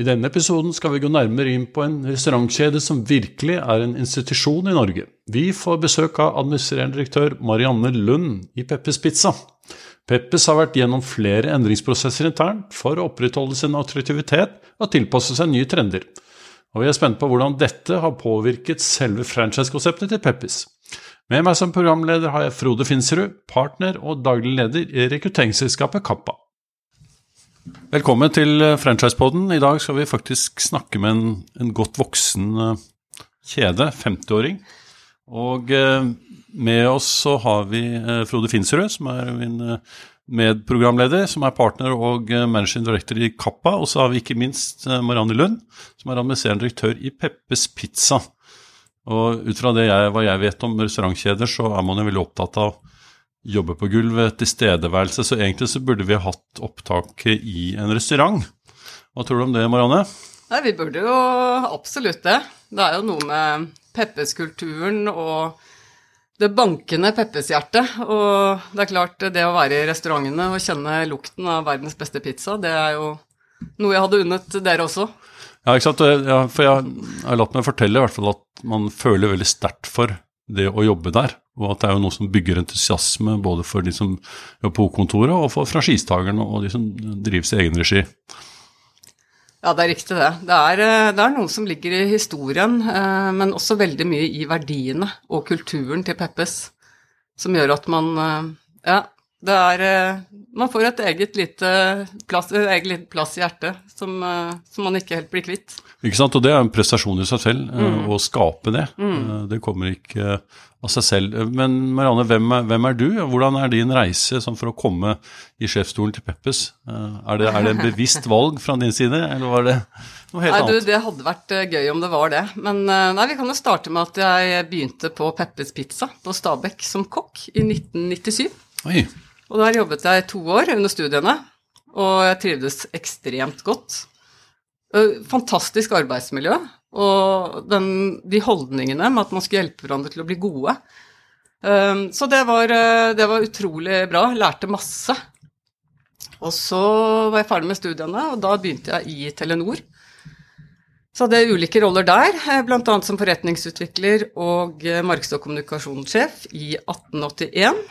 I denne episoden skal vi gå nærmere inn på en restaurantkjede som virkelig er en institusjon i Norge. Vi får besøk av administrerende direktør Marianne Lund i Peppes Pizza. Peppes har vært gjennom flere endringsprosesser internt for å opprettholde sin attraktivitet og tilpasse seg nye trender. Og vi er spente på hvordan dette har påvirket selve franchisekonseptet til Peppes. Med meg som programleder har jeg Frode Finserud, partner og daglig leder i rekrutteringsselskapet Kappa. Velkommen til eh, Franchisepoden. I dag skal vi faktisk snakke med en, en godt voksen uh, kjede, 50-åring. Og uh, med oss så har vi Frode Finserød, som er min medprogramleder, som er partner og managing director i Kappa. Og så har vi ikke minst Marianne Lund, som er administrerende direktør i Peppes Pizza. Og ut fra det jeg, hva jeg vet om restaurantkjeder, så er man jo veldig opptatt av jobbe på gulvet, tilstedeværelse. Så egentlig så burde vi hatt opptaket i en restaurant. Hva tror du om det, Marianne? Nei, Vi burde jo absolutt det. Det er jo noe med Peppes-kulturen og det bankende Peppes-hjertet. Og det er klart, det å være i restaurantene og kjenne lukten av verdens beste pizza, det er jo noe jeg hadde unnet dere også. Ja, ikke sant. Ja, for jeg har latt meg fortelle i hvert fall at man føler veldig sterkt for det å jobbe der. Og at det er jo noe som bygger entusiasme både for de som jobber på kontoret, og for franchisetakerne og de som drives i egen regi. Ja, det er riktig det. Det er, eh, det er, noe som ligger i historien, eh, men også veldig mye i verdiene og kulturen til Peppes, som gjør at man eh, Ja, det er Man får et eget lite plass, eget lite plass i hjertet som, som, man ikke helt blir kvitt. Ikke sant, og det er en prestasjon i seg selv, mm. å skape det. Mm. Det kommer ikke av seg selv. Men Marianne, hvem er, hvem er, du? Hvordan er din reise sånn for å komme i sjefsstolen til Peppes? Eh, er det, er det en bevisst valg fra din side, eller var det noe helt nei, annet? Du, det hadde vært eh, gøy om det var det. Men eh, nei, vi kan jo starte med at jeg begynte på Peppes Pizza på Stabekk som kokk i 1997. Oi. Og der jobbet jeg to år under studiene, og jeg trivdes ekstremt godt. Fantastisk arbeidsmiljø. Og den, de holdningene med at man skulle hjelpe hverandre til å bli gode. Um, så det var, uh, det var, utrolig bra. Lærte masse. Og så var jeg ferdig med studiene, og da begynte jeg i Telenor. Så hadde jeg ulike roller der, eh, bl.a. som forretningsutvikler og eh, markeds- og kommunikasjonssjef i 1881.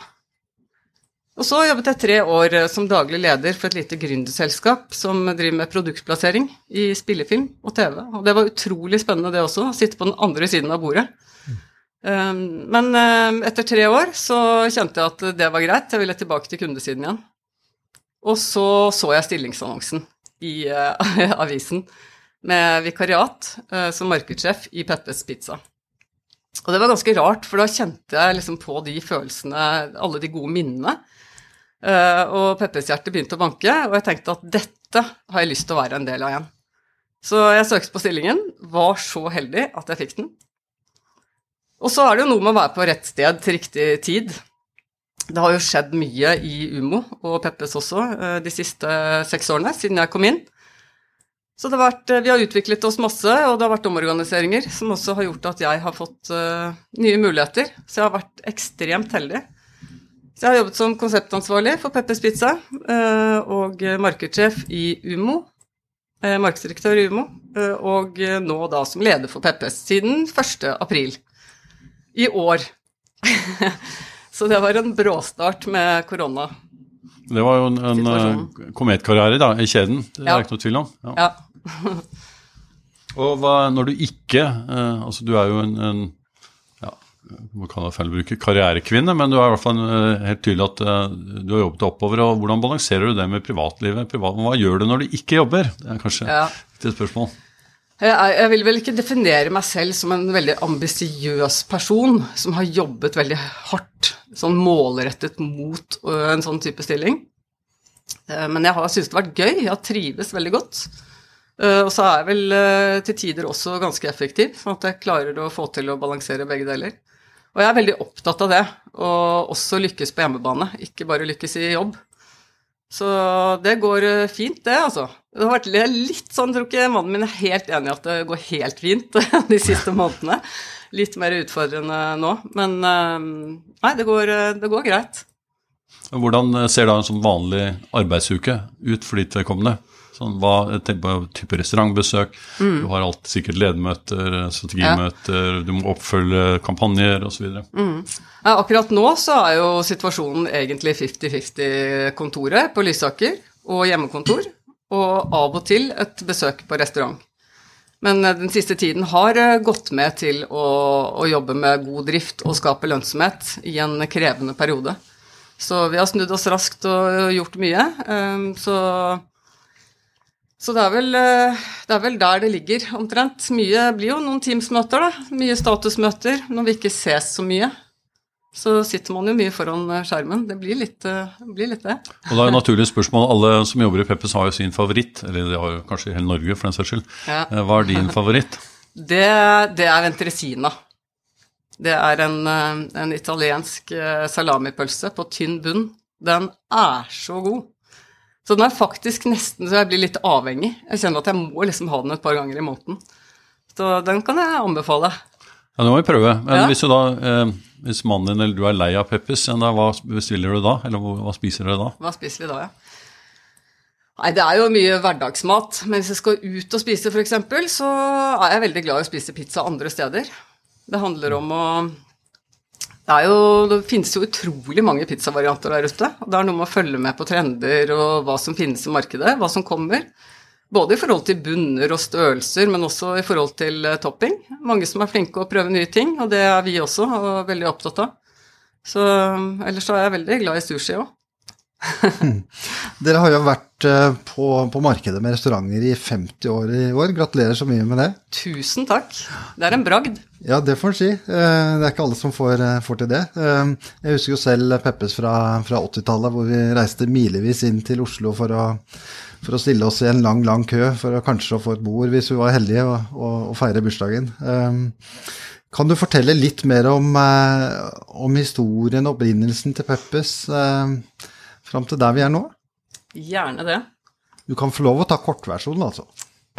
Og så jobbet jeg tre år eh, som daglig leder for et lite gründerselskap som driver med produktplassering i spillefilm og TV. Og det var utrolig spennende, det også, å sitte på den andre siden av bordet. Um, men uh, etter tre år så kjente jeg at det var greit, jeg ville tilbake til kundesiden igjen. Og så så jeg stillingsannonsen i avisen med vikariat som markedssjef i Peppes Pizza. Og det var ganske rart, for da kjente jeg liksom på de følelsene, alle de gode minnene Uh, og Peppers hjerte begynte å banke, og jeg tenkte at dette har jeg lyst til å være en del av igjen. Så jeg søkte på stillingen, var så heldig at jeg fikk den. Og så er det jo noe med å være på rett sted til riktig tid. Det har jo skjedd mye i Umo og Peppes også uh, de siste seks årene, siden jeg kom inn. Så har vært, uh, vi har utviklet oss masse, og det har vært omorganiseringer som også har gjort at jeg har fått nye muligheter. Så jeg har vært ekstremt heldig. Så jeg har jobbet som konseptansvarlig for Peppers Pizza eh, og markedssjef i Umo. Eh, markedsdirektør i Umo. Eh, og nå da som leder for Peppes siden 1. april i år. Så det var en bråstart med korona. Det var jo en, en kometkarriere da, i kjeden, det er ja. ikke noe tvil om. Ja. ja. og hva, når du ikke Altså, du er jo en, en man kan jeg feil å bruke karrierekvinne, men du er i hvert fall eh, helt tydelig at eh, du har jobbet deg oppover. og Hvordan balanserer du det med privatlivet? Privat, hva gjør du når du ikke jobber? Det er kanskje ja. et spørsmål. Jeg, jeg, vil vel ikke definere meg selv som en veldig ambisiøs person som har jobbet veldig hardt, sånn målrettet mot en sånn type stilling. Men jeg har syntes det har vært gøy, jeg har trives veldig godt. Og så er jeg vel til tider også ganske effektiv, sånn at jeg klarer å få til å balansere begge deler. Og jeg er veldig opptatt av det, og også lykkes på hjemmebane, ikke bare lykkes i jobb. Så det går eh, fint, det, altså. Det har vært litt sånn, tror ikke mannen min er helt enig i at det går helt fint de siste månedene. Litt mer utfordrende nå, men eh, nei, det går, eh, det går greit. Hvordan ser da en sånn vanlig arbeidsuke ut for ditt vedkommende? Sånn, hva, tenk på type restaurantbesøk. Mm. Du har alt, sikkert ledermøter, strategimøter, ja. du må oppfølge kampanjer osv. Mm. Ja, akkurat nå så er jo situasjonen egentlig 50-50-kontoret på Lysaker og hjemmekontor. Og av og til et besøk på restaurant. Men eh, den siste tiden har eh, gått med til å, å jobbe med god drift og skape lønnsomhet i en krevende periode. Så vi har snudd oss raskt og gjort mye. Ehm, så så det er, vel, eh, det er, vel, der det ligger, omtrent. Mye blir jo noen Teams-møter, da. Mye statusmøter når vi ikke ses så mye. Så sitter man jo mye foran eh, skjermen. Det blir litt, det blir litt det. Og da er et naturlig spørsmål. Alle som jobber i Peppes har jo sin favoritt. Eller det har jo kanskje hele Norge, for den saks skyld. Ja. Hva er din favoritt? det, det, er Ventresina. Det er en, en italiensk salamipølse på tynn bunn. Den er så god. Så den er faktisk nesten så jeg blir litt avhengig. Jeg kjenner at jeg må liksom ha den et par ganger i måneden. Så den kan jeg anbefale. Ja, det må vi prøve. Men ja. hvis, da, eh, hvis, mannen din eller du er lei av Peppers, hva bestiller du da? Eller hva spiser dere da? Hva spiser vi da, ja? Nei, det er jo mye hverdagsmat. Men hvis jeg skal ut og spise, f.eks., så er jeg veldig glad i å spise pizza andre steder. Det handler om å det, jo, det finnes jo utrolig mange pizzavarianter der ute. og Det er noe med å følge med på trender og hva som finnes i markedet, hva som kommer. Både i forhold til bunner og størrelser, men også i forhold til uh, topping. Mange som er flinke å prøve nye ting, og det er vi også og veldig opptatt av. Så ellers er jeg veldig glad i sushi òg. Dere har jo vært eh, på, på, markedet med restauranter i 50 år i år. Gratulerer så mye med det. Tusen takk. Det er en bragd. Ja, det får en si. Eh, det er ikke alle som får, eh, får, til det. Jeg husker jo selv Peppes fra, fra 80-tallet, hvor vi reiste milevis inn til Oslo for å, for å, stille oss i en lang, lang kø for å kanskje få et bord hvis vi var heldige, og, og, og feire bursdagen. Kan du fortelle litt mer om, om historien og opprinnelsen til Peppes? Fram til der vi er nå? Gjerne det. Du kan få lov å ta kortversjonen, altså.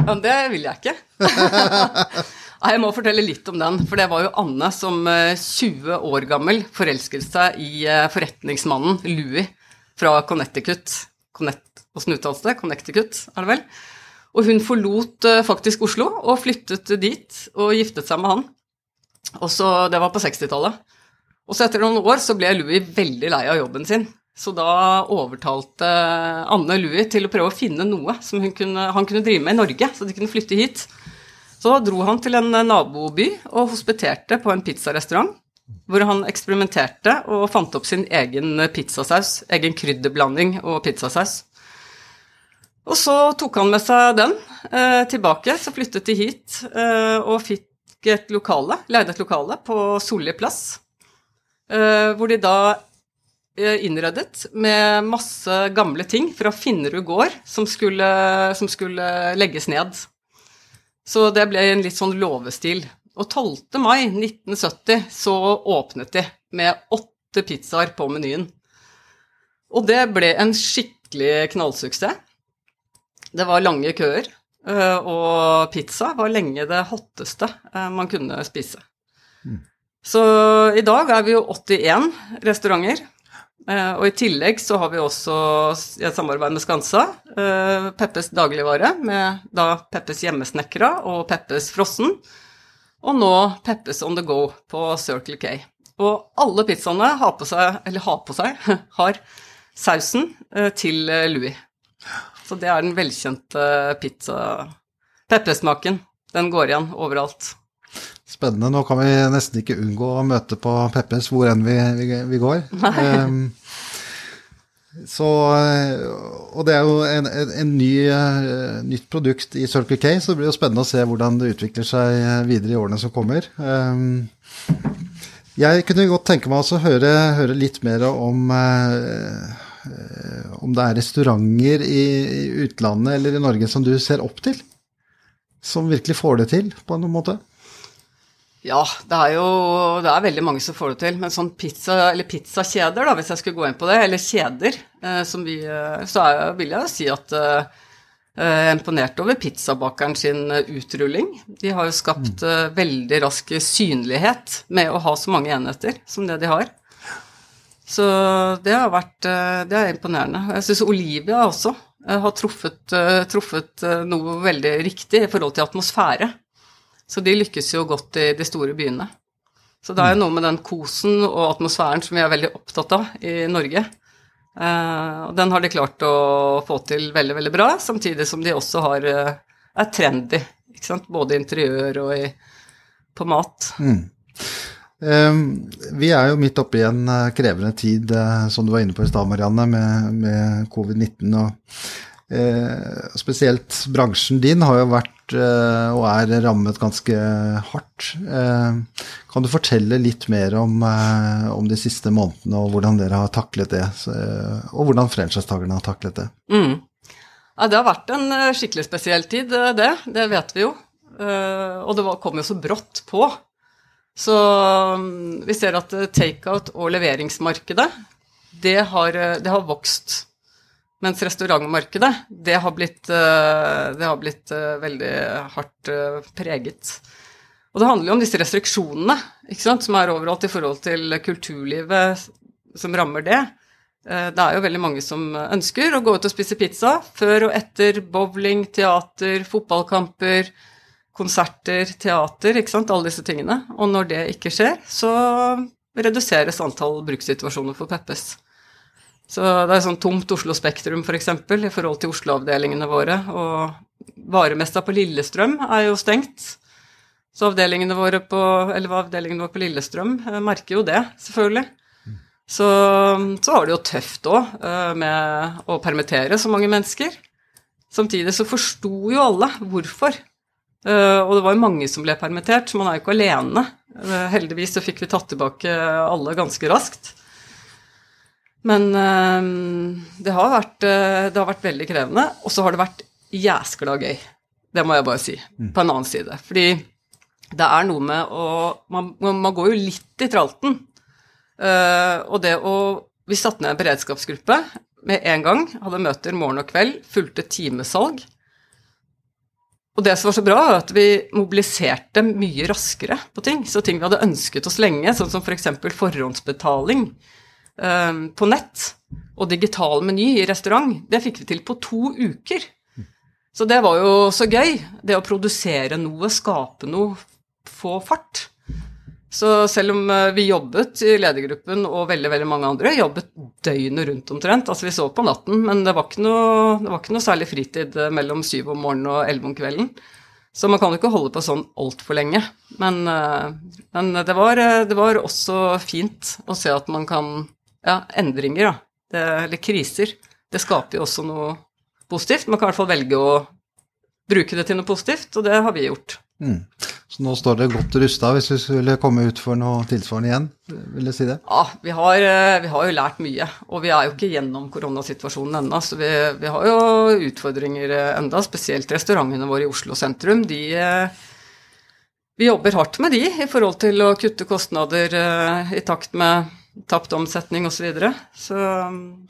Ja, det vil jeg ikke. Nei, jeg må fortelle litt om den. For det var jo Anne som 20 eh, år gammel forelsket seg i eh, forretningsmannen Louis fra Connecticut. Connect, Åssen uttales det? Connecticut, er det vel? Og hun forlot eh, faktisk Oslo og flyttet dit og giftet seg med han. Og så, Det var på 60-tallet. Og så etter noen år så ble Louis veldig lei av jobben sin. Så da overtalte Anne Louis til å prøve å finne noe som kunne, han kunne drive med i Norge, så de kunne flytte hit. Så dro han til en naboby og hospiterte på en pizzarestaurant. Hvor han eksperimenterte og fant opp sin egen pizzasaus. Egen krydderblanding og pizzasaus. Og så tok han med seg den eh, tilbake, så flyttet de hit eh, og fikk et lokale, leide et lokale på Solli plass. Eh, hvor de da innredet med masse gamle ting fra Finnerud gård som skulle, som skulle legges ned. Så det ble en litt sånn låvestil. Og 12. mai 1970 så åpnet de med åtte pizzaer på menyen. Og det ble en skikkelig knallsuksess. Det var lange køer, eh, og pizza var lenge det hotteste eh, man kunne spise. Mm. Så i dag er vi jo 81 restauranter Eh, og i tillegg så har vi også et samarbeid med Skansa eh, Peppes dagligvare, med da Peppes hjemmesnekra og Peppes frossen. Og nå Peppes on the go på Circle K. Og alle pizzaene har på seg, eller har på seg, har sausen eh, til Louis. Så det er den velkjente pizza Peppesmaken. Den går igjen overalt. Spennende. Nå kan vi nesten ikke unngå å møte på Peppes hvor enn vi, vi, vi går. Um, Så, og det er jo en, en, en ny, uh, nytt produkt i Circle K, så det blir jo spennende å se hvordan det utvikler seg videre i årene som kommer. Um, jeg kunne godt tenke meg å høre, høre, litt mer om uh, om det er restauranter i, i, utlandet eller i Norge som du ser opp til? Som virkelig får det til, på en måte? Ja, det er jo det er veldig mange som får det til. Men sånn pizza, eller pizzakjeder, da, hvis jeg skulle gå inn på det, eller kjeder, eh, som vi eh, Så er, vil jeg jo si at eh, jeg er imponert over pizzabakeren sin eh, utrulling. De har jo skapt mm. veldig rask synlighet med å ha så mange enheter som det de har. Så det har vært Det er imponerende. Jeg syns Olivia også har truffet, truffet noe veldig riktig i forhold til atmosfære. Så de lykkes jo godt i de store byene. Så det er jo noe med den kosen og atmosfæren som vi er veldig opptatt av i Norge. Eh, og den har de klart å få til veldig, veldig bra, samtidig som de også har, eh, er trendy. Ikke sant? Både i interiør og i, på mat. Mm. Vi er jo midt oppe i en uh, krevende tid, som du var inne på i stad, Marianne, med, med covid-19. og Eh, spesielt bransjen din har jo vært eh, og er rammet ganske hardt. Eh, kan du fortelle litt mer om, eh, om, de siste månedene og hvordan dere har taklet det? Så, eh, og hvordan franchisetakerne har taklet det? Mm. Ja, det har vært en skikkelig spesiell tid, det. Det vet vi jo. og det kom jo så brått på. Så mm, vi ser at takeout og leveringsmarkedet, det har, det har vokst mens restaurantmarkedet, det har blitt, eh, det har blitt eh, veldig hardt eh, preget. Og det handler jo om disse restriksjonene sant, som er overalt i forhold til kulturlivet som rammer det. Det er jo veldig mange som ønsker å gå ut og spise pizza før og etter bowling, teater, fotballkamper, konserter, teater, ikke sant, alle disse tingene. Og når det ikke skjer, så reduseres antall brukssituasjoner for Peppes. Så det er sånn tomt Oslo Spektrum f.eks. For i forhold til Oslo-avdelingene våre. Og varemesta på Lillestrøm er jo stengt. Så avdelingene våre på, eller avdelingene våre på Lillestrøm eh, merker jo det, selvfølgelig. Så, så har det jo tøft òg eh, med å permittere så mange mennesker. Samtidig så forsto jo alle hvorfor. Eh, og det var jo mange som ble permittert, så man er jo ikke alene. Heldigvis så fikk vi tatt tilbake alle ganske raskt. Men øh, det, har vært, øh, det har vært veldig krevende, og så har det vært jæskla gøy. Det må jeg bare si, mm. på en annen side. Fordi det er noe med å Man, man går jo litt i tralten. Uh, og det å Vi satte ned en beredskapsgruppe med en gang. Hadde møter morgen og kveld. Fulgte timesalg. Og det som var så bra, var at vi mobiliserte mye raskere på ting. Så ting vi hadde ønsket oss lenge, sånn som f.eks. For forhåndsbetaling Ehm, på nett og digital meny i restaurant, det fikk vi til på to uker. Så det var jo så gøy. Det å produsere noe, skape noe, få fart. Så selv om eh, vi jobbet i ledergruppen, og veldig veldig mange andre jobbet døgnet rundt omtrent Altså vi så på natten, men det var ikke noe, var ikke noe særlig fritid eh, mellom syv om morgenen og elleve om kvelden. Så man kan jo ikke holde på sånn altfor lenge. Men, eh, men det, var, det, var, også fint å se at man kan ja, endringer, da. Det, eller kriser. Det skaper jo også noe positivt. Man kan i hvert fall velge å bruke det til noe positivt, og det har vi gjort. Mm. Så nå står det godt rusta hvis vi skulle komme ut for noe tilsvarende igjen, vil jeg si det? Ja, vi har, eh, vi har jo lært mye, og vi er jo ikke gjennom koronasituasjonen ennå. Så vi, vi, har jo utfordringer eh, enda, spesielt restaurantene våre i Oslo sentrum. De, eh, vi jobber hardt med de i forhold til å kutte kostnader i takt med tapt omsetning osv. Så, videre. så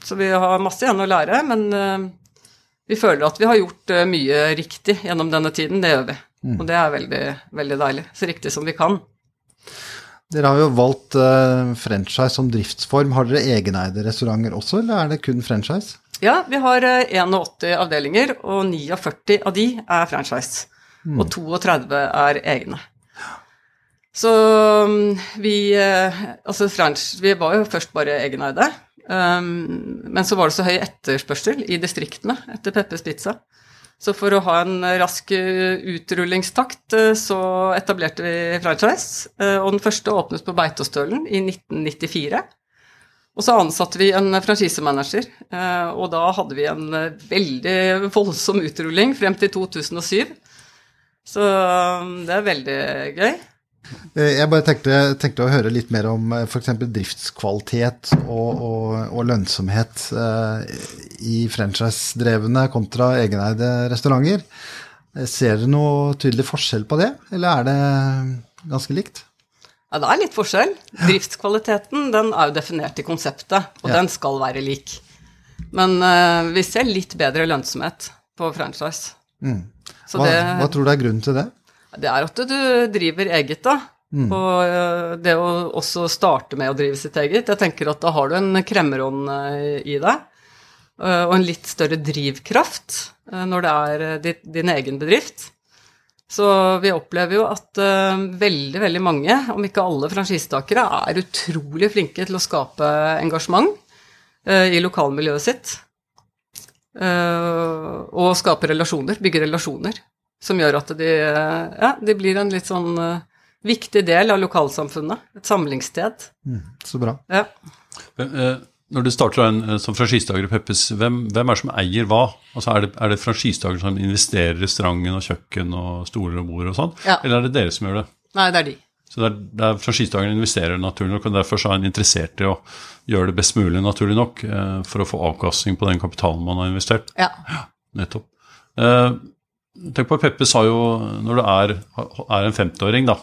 Så vi har masse igjen å lære, men uh, vi føler at vi har gjort uh, mye riktig gjennom denne tiden. Det gjør vi. Mm. Og det er veldig, veldig deilig. Så riktig som vi kan. Dere har jo valgt uh, franchise som driftsform. Har dere egeneide restauranter også, eller er det kun franchise? Ja, vi har 81 avdelinger, og 49 av de er franchise. Mm. Og 32 er egne. Så um, vi eh, Altså French Vi var jo først bare egeneide. Um, men så var det så høy etterspørsel i distriktene etter Peppers Pizza. Så for å ha en rask eh, utrullingstakt eh, så etablerte vi franchise. Og den første åpnet på Beitostølen i 1994. Og så ansatte vi en franchisemanager, og da hadde vi en veldig voldsom utrulling frem til 2007. Så det er veldig gøy. Eh, jeg bare tenkte, tenkte, å høre litt mer om eh, f.eks. driftskvalitet og, og, og lønnsomhet eh, i franchise-drevne kontra egeneide restauranter. Eh, ser dere noe tydelig forskjell på det, eller er det ganske likt? Ja, det er litt forskjell. Driftskvaliteten den er jo definert i konseptet, og ja. den skal være lik. Men eh, vi ser litt bedre lønnsomhet på franchise. Mm. Hva, det, hva tror du er grunnen til det? Det er at du driver eget, da. Mm. Og eh, det å også starte med å drive sitt eget. Jeg tenker at da har du en kremmerånd eh, i deg. Eh, og en litt større drivkraft når det er din egen bedrift. Så vi opplever jo at veldig, veldig mange, om ikke alle franchisetakere, er utrolig flinke til å skape engasjement i lokalmiljøet sitt. og skape relasjoner, bygge relasjoner som gjør at de, ja, de blir en litt sånn uh, viktig del av lokalsamfunnet. Et samlingssted. Mm, så bra. Ja. Eh, når du starter en, eh, som franchisetaker i Peppes, hvem, hvem, er det som eier hva? Altså Er det, er det franchisedager som investerer i restauranten og kjøkken og stoler og bord og sånn, ja. eller er det dere som gjør det? Nei, det er de. Så det er, det er franchisedagene investerer naturlig nok, og derfor er en interessert i å gjøre det best mulig, naturlig nok, for å få avkastning på den kapitalen man har investert. Ja. ja nettopp. Eh, Tenk på Peppes har jo Når du er, er en 50-åring, da,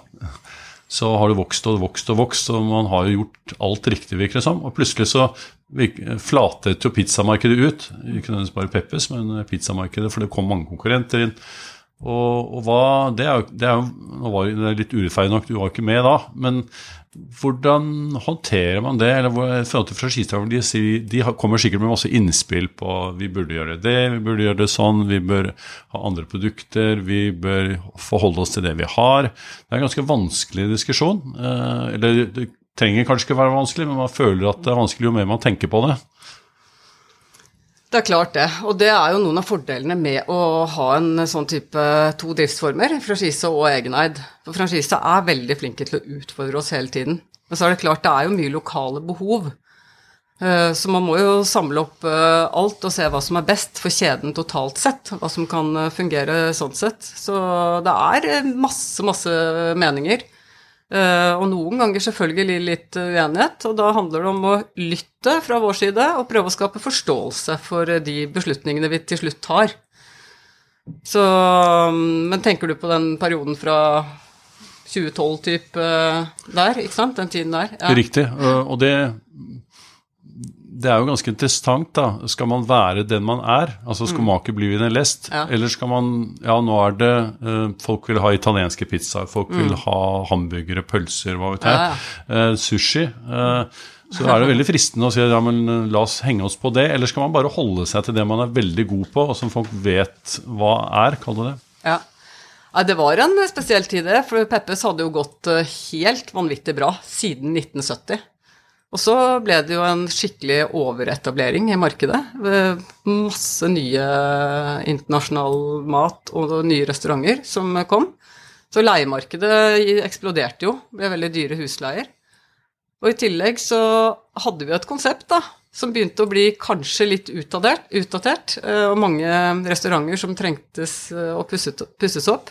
så har du vokst og vokst og vokst, og man har jo gjort alt riktig, virker det som. Og plutselig så flatet jo pizzamarkedet ut. Ikke nødvendigvis bare Peppes, men pizzamarkedet, for det kom mange konkurrenter inn. Og, og hva, det er jo, det er jo det litt urettferdig nok, du var ikke med da. Men hvordan håndterer man det? eller hvor, de, de kommer sikkert med masse innspill på vi burde gjøre det, vi burde gjøre det sånn, vi bør ha andre produkter, vi bør forholde oss til det vi har. Det er en ganske vanskelig diskusjon. Eh, eller det trenger kanskje ikke være vanskelig, men man føler at det er vanskelig jo mer man tenker på det. Det er klart det, og det er jo noen av fordelene med å ha en sånn type to driftsformer, franchise og egeneid. For franchise er veldig flinke til å utfordre oss hele tiden. Men så er det klart det er jo mye lokale behov. Eh, så man må jo samle opp eh, alt og se hva som er best for kjeden totalt sett. Hva som kan eh, fungere sånn sett. Så det er masse, masse meninger. Uh, og noen ganger selvfølgelig litt uenighet, og da handler det om å lytte fra vår side og prøve å skape forståelse for de beslutningene vi til slutt tar. Så mm, Men tenker du på den perioden fra 2012-type uh, der, ikke sant? Den tiden der? Ja. Riktig. Og det det er jo ganske interessant, da. Skal man være den man er? Altså skal mm. make bli en lest? Ja. Eller skal man Ja, nå er det uh, Folk vil ha italienske pizzaer, folk mm. vil ha hamburgere, pølser, hva vet jeg. Ja, ja. Uh, sushi. Uh, så er det veldig fristende å si ja, men la oss henge oss på det. Eller skal man bare holde seg til det man er veldig god på, og som folk vet hva er? Kall det det. Ja. Ja, det var en spesiell tid, det. For Peppes hadde jo gått helt vanvittig bra siden 1970. Og så ble det jo en skikkelig overetablering i markedet. Masse nye internasjonal mat og nye restauranter som kom. Så leiemarkedet eksploderte jo, ble veldig dyre husleier. Og i tillegg så hadde vi et konsept da, som begynte å bli kanskje litt utdatert, utdatert og mange restauranter som trengtes eh, å pusses opp.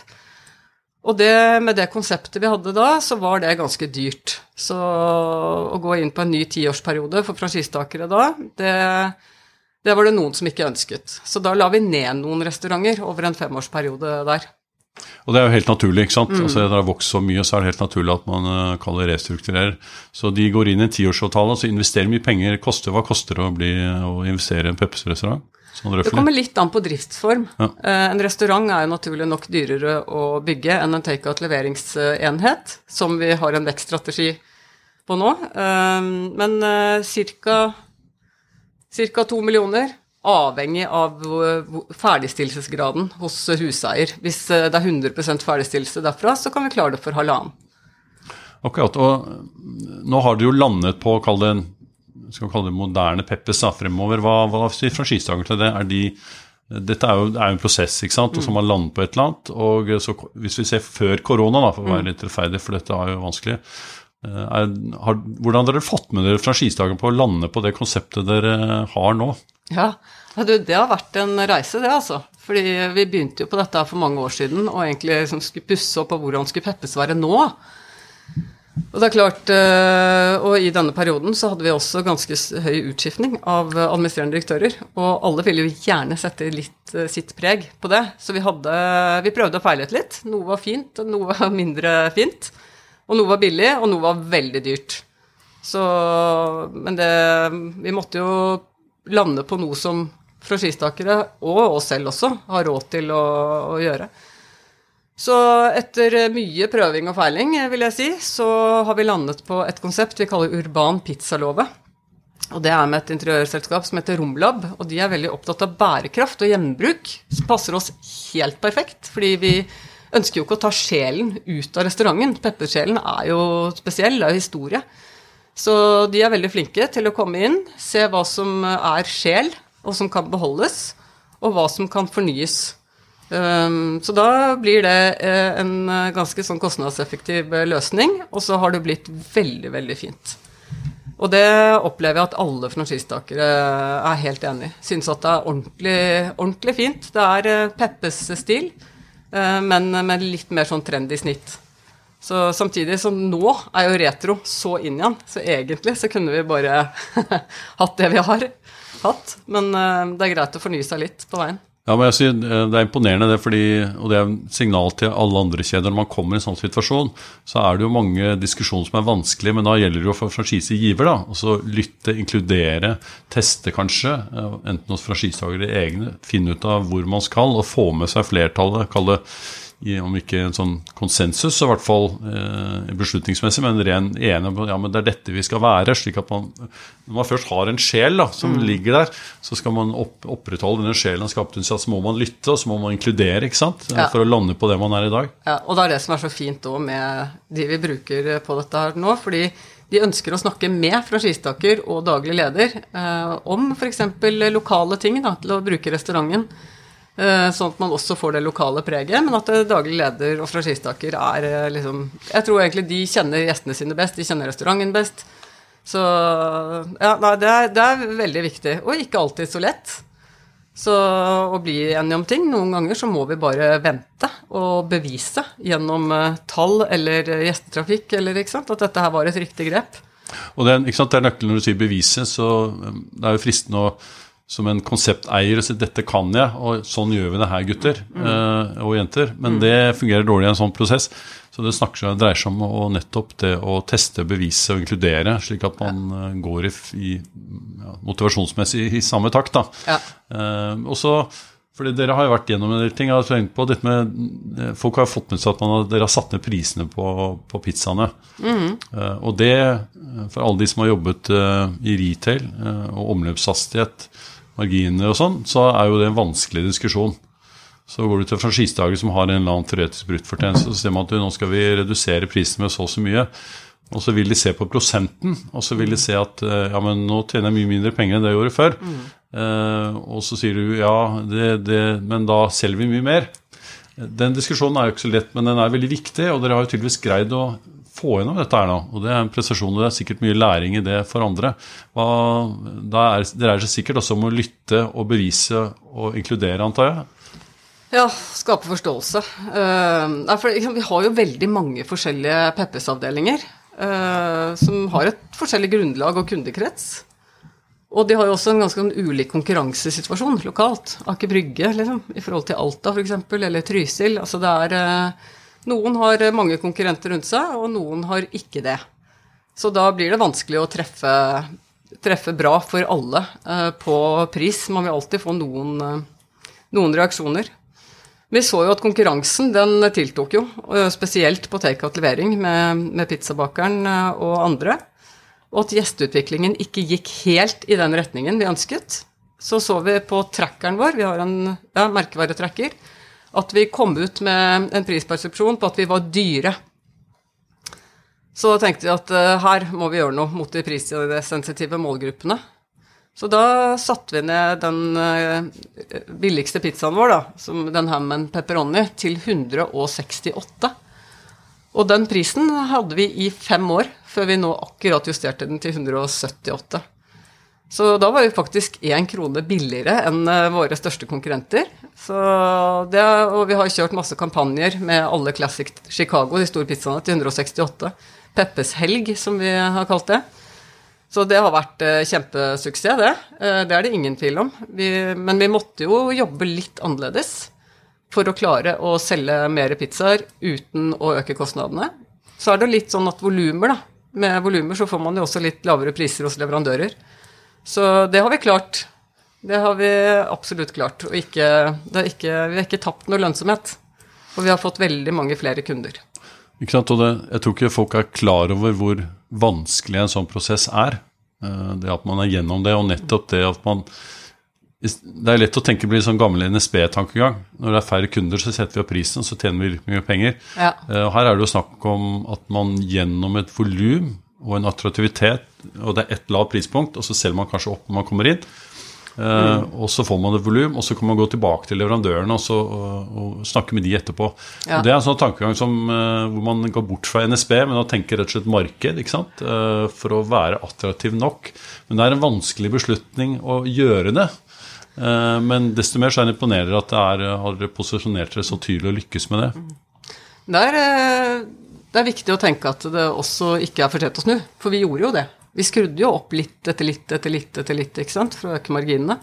Og det, med det konseptet vi hadde da, så var det ganske dyrt. Så å gå inn på en ny tiårsperiode for franchisetakere da, det, det, var det noen som ikke ønsket. Så da la vi ned noen restauranter over en femårsperiode der. Og det er jo helt naturlig. ikke sant? Mm. Altså, det har vokst så mye, så er det helt naturlig at man uh, kaller det restrukturerer. Så de går inn i en tiårsavtale, så investerer mye penger. Koster hva koster det å, bli, å investere i en Peppes-restaurant? Sånn det kommer litt an på driftsform. Ja. Uh, en restaurant er jo naturlig nok dyrere å bygge enn en take-out leveringsenhet, som vi har en vekststrategi på nå. Uh, men ca. to millioner, avhengig av ferdigstillelsesgraden hos huseier. Hvis det er 100 ferdigstillelse derfra, så kan vi klare det for halvannen. Akkurat. Og nå har du jo landet på, kall det en skal vi kalle det moderne Peppes da, fremover. Hva, hva sier franchisetakere til det? Er de, dette er jo, er jo, en prosess, ikke sant, og så må man lande på et eller annet. og så Hvis vi ser før korona, da, for å være litt rettferdig, for dette er jo vanskelig Er, har, hvordan har dere fått med dere franchisetakerne på å lande på det konseptet dere har nå? Ja, det har vært en reise, det, altså. Fordi vi begynte jo på dette for mange år siden, og egentlig liksom skulle pusse opp på hvordan skulle Peppes være nå. Og det er klart, eh, og i denne perioden så hadde vi også ganske høy utskiftning av administrerende direktører. Og alle ville jo gjerne sette litt eh, sitt preg på det. Så vi, hadde, vi prøvde å feile litt. Noe var fint, og noe var mindre fint. Og noe var billig, og noe var veldig dyrt. Så Men det Vi måtte jo lande på noe som franchisetakere, og oss selv også, har råd til å, å gjøre. Så etter mye prøving og feiling, vil jeg si, så har vi landet på et konsept vi kaller urban pizzalove. Og det er med et interiørselskap som heter Romlab, og de er veldig opptatt av bærekraft og gjenbruk. Som passer oss helt perfekt, fordi vi ønsker jo ikke å ta sjelen ut av restauranten. Peppersjelen er jo spesiell, det er jo historie. Så de er veldig flinke til å komme inn, se hva som er sjel, og som kan beholdes, og hva som kan fornyes. Um, så da blir det uh, en uh, ganske sånn kostnadseffektiv uh, løsning, og så har det blitt veldig, veldig fint. Og det opplever jeg at alle franchisetakere er helt enig i. Synes at det er ordentlig, ordentlig fint. Det er Peppes-stil, men med litt mer sånn trendy snitt. Så samtidig som nå er jo retro så inn igjen, så egentlig så kunne vi bare hatt det vi har hatt. Men det er greit å fornye seg litt på veien. Ja, men jeg sier, eh, Det er imponerende, det, fordi, og det er en signal til alle andre kjeder. Når man kommer i en sånn situasjon, så er det jo mange diskusjoner som er vanskelige, men da gjelder det jo for franchisegiver da, å lytte, inkludere, teste kanskje, eh, enten hos franchisetakere egne, finne ut av hvor man skal, og få med seg flertallet. kalle i, om ikke en sånn konsensus, så i hvert fall eh, beslutningsmessig, men ren enig om ja, men det er dette vi skal være. slik at man, Når man først har en sjel da, som mm. ligger der, så skal man opp, opprettholde denne sjelen så må man lytte og så må man inkludere ikke sant? Ja. for å lande på det man er i dag. Ja, og det er det som er så fint òg med de vi bruker på dette her nå. fordi de ønsker å snakke med franchisetaker og daglig leder eh, om f.eks. lokale ting da, til å bruke restauranten. Eh, sånn at man også får det lokale preget, men at daglig leder og franchisetaker er eh, liksom Jeg tror egentlig de kjenner gjestene sine best, de kjenner restauranten best. Så ja, nei, det er, det er veldig viktig, og ikke alltid så lett. Så å bli enige om ting Noen ganger så må vi bare vente og bevise gjennom tall eller gjestetrafikk eller ikke sant, at dette her var et riktig grep. Og det, ikke sant, det er nøkkelen når du sier bevise, så det er jo fristende å som en konsepteier og si 'dette kan jeg', og sånn gjør vi det her, gutter mm. uh, og jenter. Men mm. det fungerer dårlig i en sånn prosess. Så det snakker, dreier seg om å, nettopp det å teste, bevise og inkludere, slik at man ja. går i, i ja, motivasjonsmessig i samme takt. da. Ja. Uh, og så, fordi Dere har jo vært gjennom en del ting. jeg har tenkt på dette med, Folk har fått med seg at har, dere har satt ned prisene på, på pizzaene. Mm. og det, for alle de som har jobbet i retail og omløpshastighet, marginer og sånn, så er jo det en vanskelig diskusjon. Så går du til franchisetaker som har en eller annen teoretisk bruttfortjeneste, så ser man at nå skal vi redusere prisen med så og så mye. Og så vil de se på prosenten, og så vil de se at eh, ja, men nå tjener jeg mye mindre penger enn det jeg gjorde før. Mm. Eh, og så sier du ja, det, det, men da selger vi mye mer. Den diskusjonen er jo ikke så lett, men den er veldig viktig, og dere har jo tydeligvis greid å få gjennom dette her nå. Og det er en prestasjon, og det er sikkert mye læring i det for andre. Hva, er, det er sikkert også om å lytte og bevise og inkludere, antar jeg? Ja, skape forståelse. Uh, for, liksom, vi har jo veldig mange forskjellige Peppes-avdelinger uh, som har et forskjellig grunnlag og kundekrets. Og de har jo også en ganske sånn ulik konkurransesituasjon lokalt. Aker Brygge liksom, i forhold til Alta f.eks., eller Trysil. Altså det er uh, noen har mange konkurrenter rundt seg, og noen har ikke det. Så da blir det vanskelig å treffe, treffe bra for alle eh, på pris. Man vil alltid få noen, eh, noen, reaksjoner. Vi så jo at konkurransen den tiltok jo, spesielt på takeout-levering med, med pizzabakeren eh, og andre. Og at gjesteutviklingen ikke gikk helt i den retningen vi ønsket. Så så vi på trackeren vår, vi har en ja, merkevaretracker, at vi kom ut med en prispersepsjon på at vi var dyre. Så tenkte vi at uh, her må vi gjøre noe mot de prissensitive målgruppene. Så da satte vi ned den uh, billigste pizzaen vår, da, som den Hammen pepperoni, til 168. Og den prisen hadde vi i fem år, før vi nå akkurat justerte den til 178. Så da var vi faktisk én krone billigere enn eh, våre største konkurrenter. Det, og vi har kjørt masse kampanjer med alle Classic Chicago, de store pizzaene, til 168. Peppes helg, som vi har kalt det. Så det har vært eh, kjempesuksess, det. Eh, det er det ingen tvil om. Vi, men vi måtte jo jobbe litt annerledes for å klare å selge mer pizzaer uten å øke kostnadene. Så er det litt sånn at volumer, da. Med volumer så får man jo også litt lavere priser hos leverandører. Så det har vi klart. Det har vi absolutt klart. Og ikke, ikke, vi har ikke tapt noe lønnsomhet. Og vi har fått veldig mange flere kunder. Ikke sant, og det, Jeg tror ikke folk er klar over hvor vanskelig en sånn prosess er. Eh, det at man er gjennom det, og nettopp det at man det er lett å tenke blir sånn gammel NSB-tankegang. Når det er færre kunder, så setter vi opp prisen, så tjener vi mye penger. Ja. Uh, her er det jo snakk om at man gjennom et volum og en attraktivitet, og det er ett lavt prispunkt, og så selger man kanskje opp når man kommer inn. Uh, mm. Og så får man et volum, og så kan man gå tilbake til leverandørene og, så, og, og snakke med de etterpå. Ja. Det er en sånn tankegang som, uh, hvor man går bort fra NSB, men å tenke rett og slett marked ikke sant? for å være attraktiv nok. Men det er en vanskelig beslutning å gjøre det. Eh, men desto mer så er det imponerer at det er, har dere posisjonert dere så tydelig og lykkes med det. Det er, eh, det er, viktig å tenke at det også ikke er for sent å snu, for vi gjorde jo det. Vi skrudde jo opp litt etter litt etter litt etter litt ikke sant, for å øke marginene.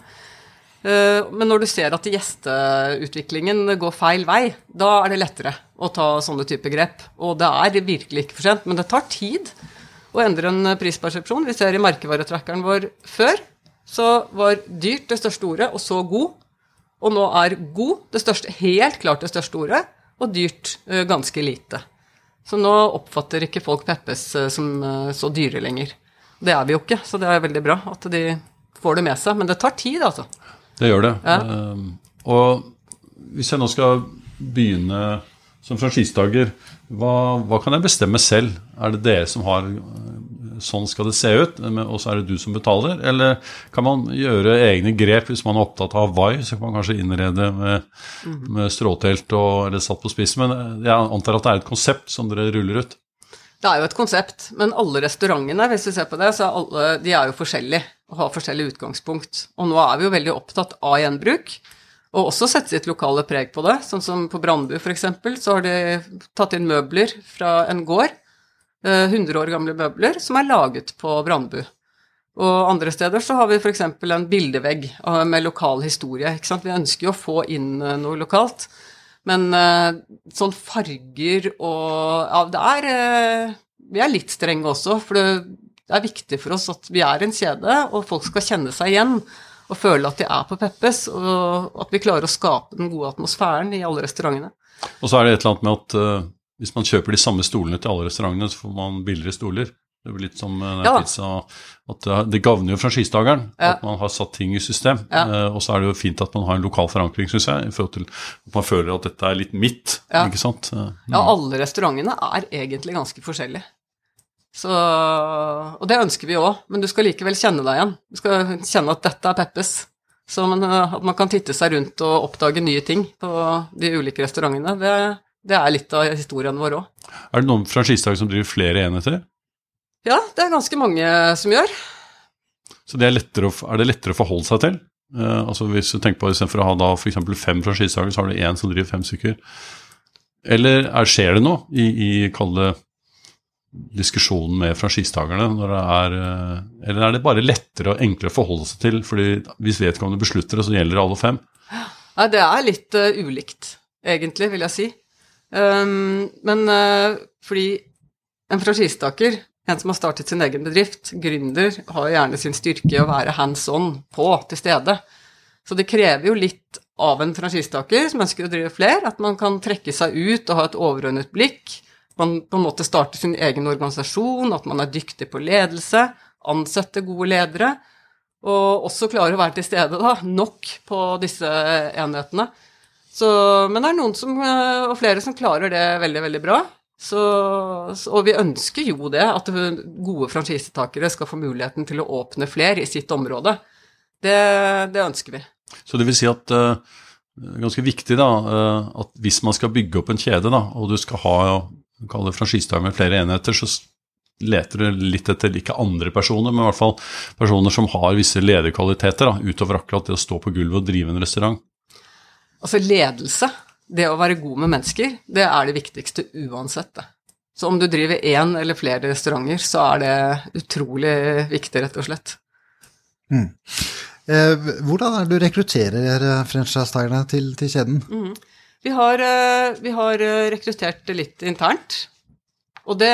Eh, men når du ser at gjesteutviklingen går feil vei, da er det lettere å ta sånne type grep. Og det er virkelig ikke for sent, men det tar tid å endre en prispersepsjon. Vi ser i merkevaretrackeren vår før så var dyrt det største ordet, og så god. Og nå er god det største, helt klart det største ordet, og dyrt uh, ganske lite. Så nå oppfatter ikke folk Peppes uh, som så dyre lenger. Det er vi jo ikke, så det er veldig bra at de får det med seg. Men det tar tid, altså. Det gjør det. Ja. og hvis jeg nå skal begynne som franchisetaker, hva, hva, kan jeg bestemme selv? Er det dere som har sånn skal det se ut, og så er det du som betaler? Eller kan man gjøre egne grep hvis man er opptatt av Hawaii? Så kan man kanskje innrede med, med stråtelt og, eller satt på spissen. Men jeg antar at det er et konsept som dere ruller ut? Det er jo et konsept, men alle restaurantene hvis vi ser på det, så er alle, de er jo forskjellige og har forskjellig utgangspunkt. Og nå er vi jo veldig opptatt av gjenbruk. Og også sette sitt lokale preg på det. Sånn som på Brandbu f.eks. så har de tatt inn møbler fra en gård 100 eh, år gamle møbler som er laget på Brandbu. Og andre steder så har vi f.eks. en bildevegg eh, med lokal historie. ikke sant? Vi ønsker jo å få inn eh, noe lokalt. Men sånn farger og Ja, det er Vi er litt strenge også, for det, er viktig for oss at vi er en kjede, og folk skal kjenne seg igjen og føle at de er på Peppes, og at vi klarer å skape den gode atmosfæren i alle restaurantene. Og så er det et eller annet med at hvis man kjøper de samme stolene til alle restaurantene, så får man billigere stoler. Det blir litt som ja. pizza at Det gagner jo franchisetakeren ja. at man har satt ting i system. Ja. Eh, og så er det jo fint at man har en lokal forankring, syns jeg, i forhold til at man føler at dette er litt mitt. ikke sant? Mm. Ja, alle restaurantene er egentlig ganske forskjellige. Så, og det ønsker vi òg, men du skal likevel kjenne deg igjen. Du skal kjenne at dette er Peppes. Så eh, at man kan titte seg rundt og oppdage nye ting på de ulike restaurantene, det, det er litt av historien vår òg. Er det noen franchisetakere som driver flere enheter? Ja, det er ganske mange som gjør. Så det er, lettere er det lettere å forholde seg til? Uh, altså Hvis du tenker på Istedenfor å ha da f.eks. fem franchisedager, så har du én som driver fem stykker. Eller er, skjer det noe i, i kalle diskusjonen med franchisetakerne? Uh, eller er det bare lettere og enklere å forholde seg til? fordi hvis vedkommende beslutter det, så gjelder det alle fem? Ja, det er litt uh, ulikt, egentlig, vil jeg si. Um, men uh, fordi en franchisetaker, en som har startet sin egen bedrift, gründer, har gjerne sin styrke i å være hands on på, til stede. Så det krever jo litt av en franchisetaker som ønsker å drive flere, at man kan trekke seg ut og ha et overordnet blikk. Man på en måte starter sin egen organisasjon, at man er dyktig på ledelse, ansette gode ledere, og også klarer å være til stede da, nok på disse enhetene. Så, men det er noen som, eh, og flere som klarer det veldig, veldig bra. Så, og vi ønsker jo det, at gode franchisetakere skal få muligheten til å åpne flere i sitt område. Det, det ønsker vi. Så det vil si at uh, ganske viktig da, uh, at hvis man skal bygge opp en kjede, da, og du skal ha franchisetak med flere enheter, så leter du litt etter ikke andre personer, men i hvert fall personer som har visse lederkvaliteter, da, utover akkurat det å stå på gulvet og drive en restaurant. Altså ledelse, det å være god med mennesker, det er det viktigste uansett. Det. Så om du driver én eller flere restauranter, så er det utrolig viktig, rett og slett. Mm. Eh, hvordan er det du rekrutterer eh, franchisetakerne til, til kjeden? Mm. Vi, har, eh, vi har rekruttert litt internt. Og det,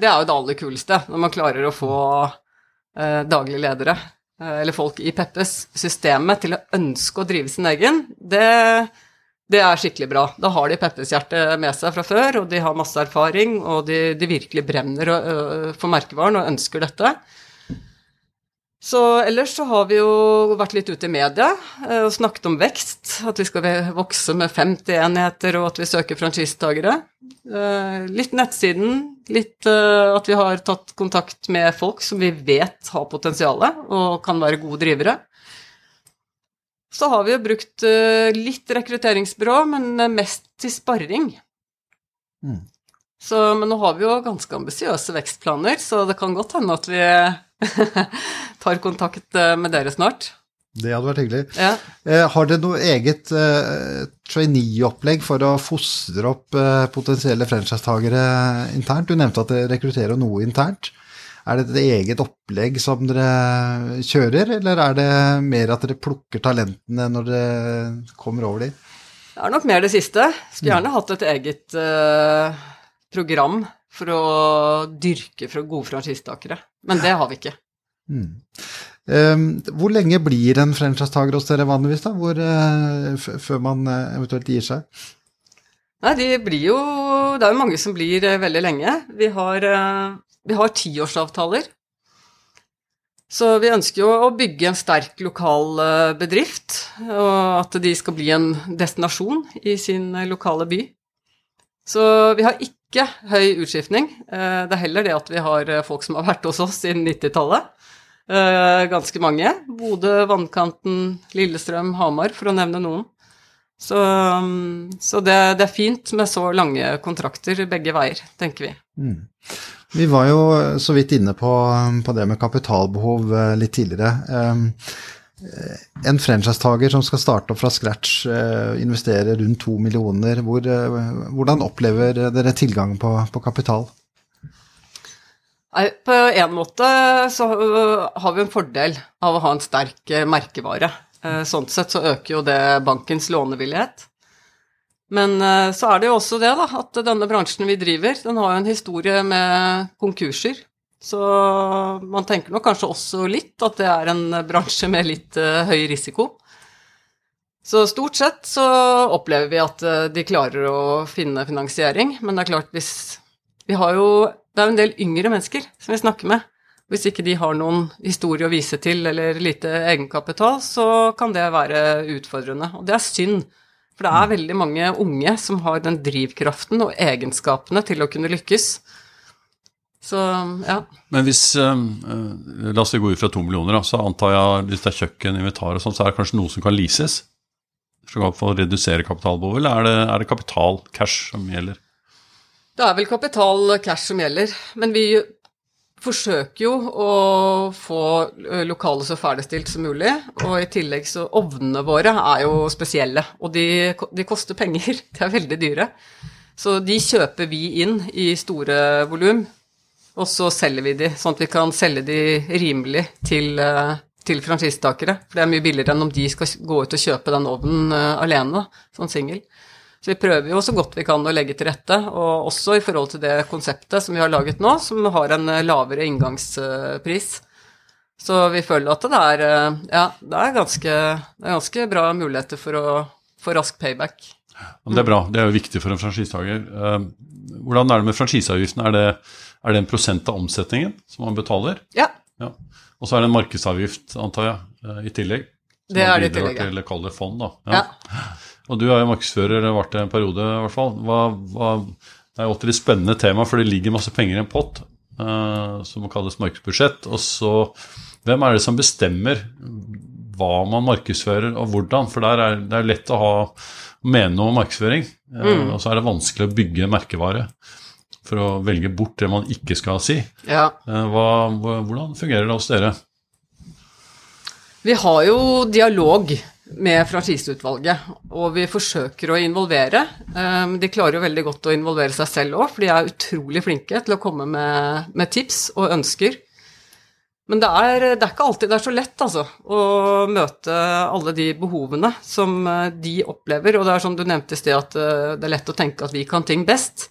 det, er jo det aller kuleste, når man klarer å få eh, daglige ledere, eh, eller folk i Peppes, systemet til å ønske å drive sin egen. Det, det er skikkelig bra. Da har de Peppes hjerte med seg fra før, og de har masse erfaring, og de, de virkelig brenner for merkevaren og ønsker dette. Så ellers så har vi jo vært litt ute i media og snakket om vekst. At vi skal vokse med 50 enheter, og at vi søker franchisetagere. Litt nettsiden, litt at vi har tatt kontakt med folk som vi vet har potensial og kan være gode drivere. Så har vi jo brukt litt rekrutteringsbyrå, men mest til sparring. Mm. Så, men nå har vi jo ganske ambisiøse vekstplaner, så det kan godt hende at vi tar kontakt eh, med dere snart. Det hadde vært hyggelig. Ja. Eh, har dere noe eget eh, trainee-opplegg for å fostre opp eh, potensielle franchisetagere internt? Du nevnte at dere rekrutterer noe internt. Er det et eget opplegg som dere kjører, eller er det mer at dere plukker talentene når dere kommer over dem? Det er nok mer det siste. Skulle gjerne hatt et eget uh, program for å dyrke for gode franchisetakere. Men det har vi ikke. Mm. Um, hvor lenge blir en franchisetaker hos dere vanligvis, da? Hvor, uh, før man uh, eventuelt gir seg? Nei, de blir jo Det er jo mange som blir uh, veldig lenge. Vi har, vi har tiårsavtaler. Så vi ønsker jo å bygge en sterk lokal bedrift, og at de skal bli en destinasjon i sin lokale by. Så vi har ikke høy utskiftning. Eh, det er heller det at vi har eh, folk som har vært hos oss siden 90-tallet. Eh, ganske mange. Bodø, Vannkanten, Lillestrøm, Hamar, for å nevne noen. Så, mm, så det, det, er fint med så lange kontrakter begge veier, tenker vi. Mm. Vi var jo så vidt inne på, på det med kapitalbehov litt tidligere. En franchisetaker som skal starte opp fra scratch, eh, investere rundt to millioner, hvor, eh, hvordan opplever dere tilgangen på, på kapital? På en måte så har vi en fordel av å ha en sterk eh, merkevare. Sånn sett så øker jo det bankens lånevillighet. Men så er det jo også det, da, at denne bransjen vi driver, den har jo en historie med konkurser. Så man tenker nok kanskje også litt at det er en bransje med litt uh, høy risiko. Så stort sett så opplever vi at de klarer å finne finansiering, men det er klart hvis Vi har jo Det er jo en del yngre mennesker som vi snakker med. Hvis ikke de har noen historie å vise til eller lite egenkapital, så kan det være utfordrende. Og det er synd, for det er veldig mange unge som har den drivkraften og egenskapene til å kunne lykkes. Så, ja. Men hvis uh, La oss gå ut fra to millioner, da, så antar jeg hvis det er kjøkken, invitar og sånn, så er det kanskje noe som kan leases? For å redusere kapitalbehovet, eller er det, er det kapital, cash, som gjelder? Det er vel kapital, cash, som gjelder. Men vi forsøker jo å få lokalet så ferdigstilt som mulig. Og i tillegg så Ovnene våre er jo spesielle, og de, de koster penger. De er veldig dyre. Så de kjøper vi inn i store volum og så selger vi de, sånn at vi kan selge de rimelig til, eh, til franchisetakere. For det er mye billigere enn om de skal gå ut og kjøpe den ovnen uh, alene, sånn singel. Så vi prøver jo så godt vi kan å legge til rette, og også i forhold til det konseptet som vi har laget nå, som har en eh, lavere inngangspris. Så vi føler at det er, ja, det er, ganske, det er ganske bra muligheter for å få rask payback. Det er bra, det er jo viktig for en franchisetaker. Hvordan er det med franchiseavgiften? Er det er det en prosent av omsetningen som man betaler? Ja. ja. Og så er det en markedsavgift, antar jeg, eh, i tillegg? Det er det i tillegg, ja. Til, det fond, da. Ja. ja. Og du er jo markedsfører, eller vært det en periode i hvert fall. Hva, hva, det er jo alltid et spennende tema, for det ligger masse penger i en pott uh, som kalles markedsbudsjett. Og så hvem er det som bestemmer hva man markedsfører og hvordan? For der er det er lett å ha mene noe om markedsføring, uh, mm. og så er det vanskelig å bygge merkevare. for å velge bort det man ikke skal si. Ja. Hva, hvordan fungerer det hos dere? Vi har jo dialog med franchiseutvalget, og vi forsøker å involvere. De klarer jo veldig godt å involvere seg selv òg, for de er utrolig flinke til å komme med, med tips og ønsker. Men det er, det er, ikke alltid det er så lett, altså, å møte alle de behovene som eh, de opplever. Og det er som du nevnte i sted, at eh, det er lett å tenke at vi kan ting best.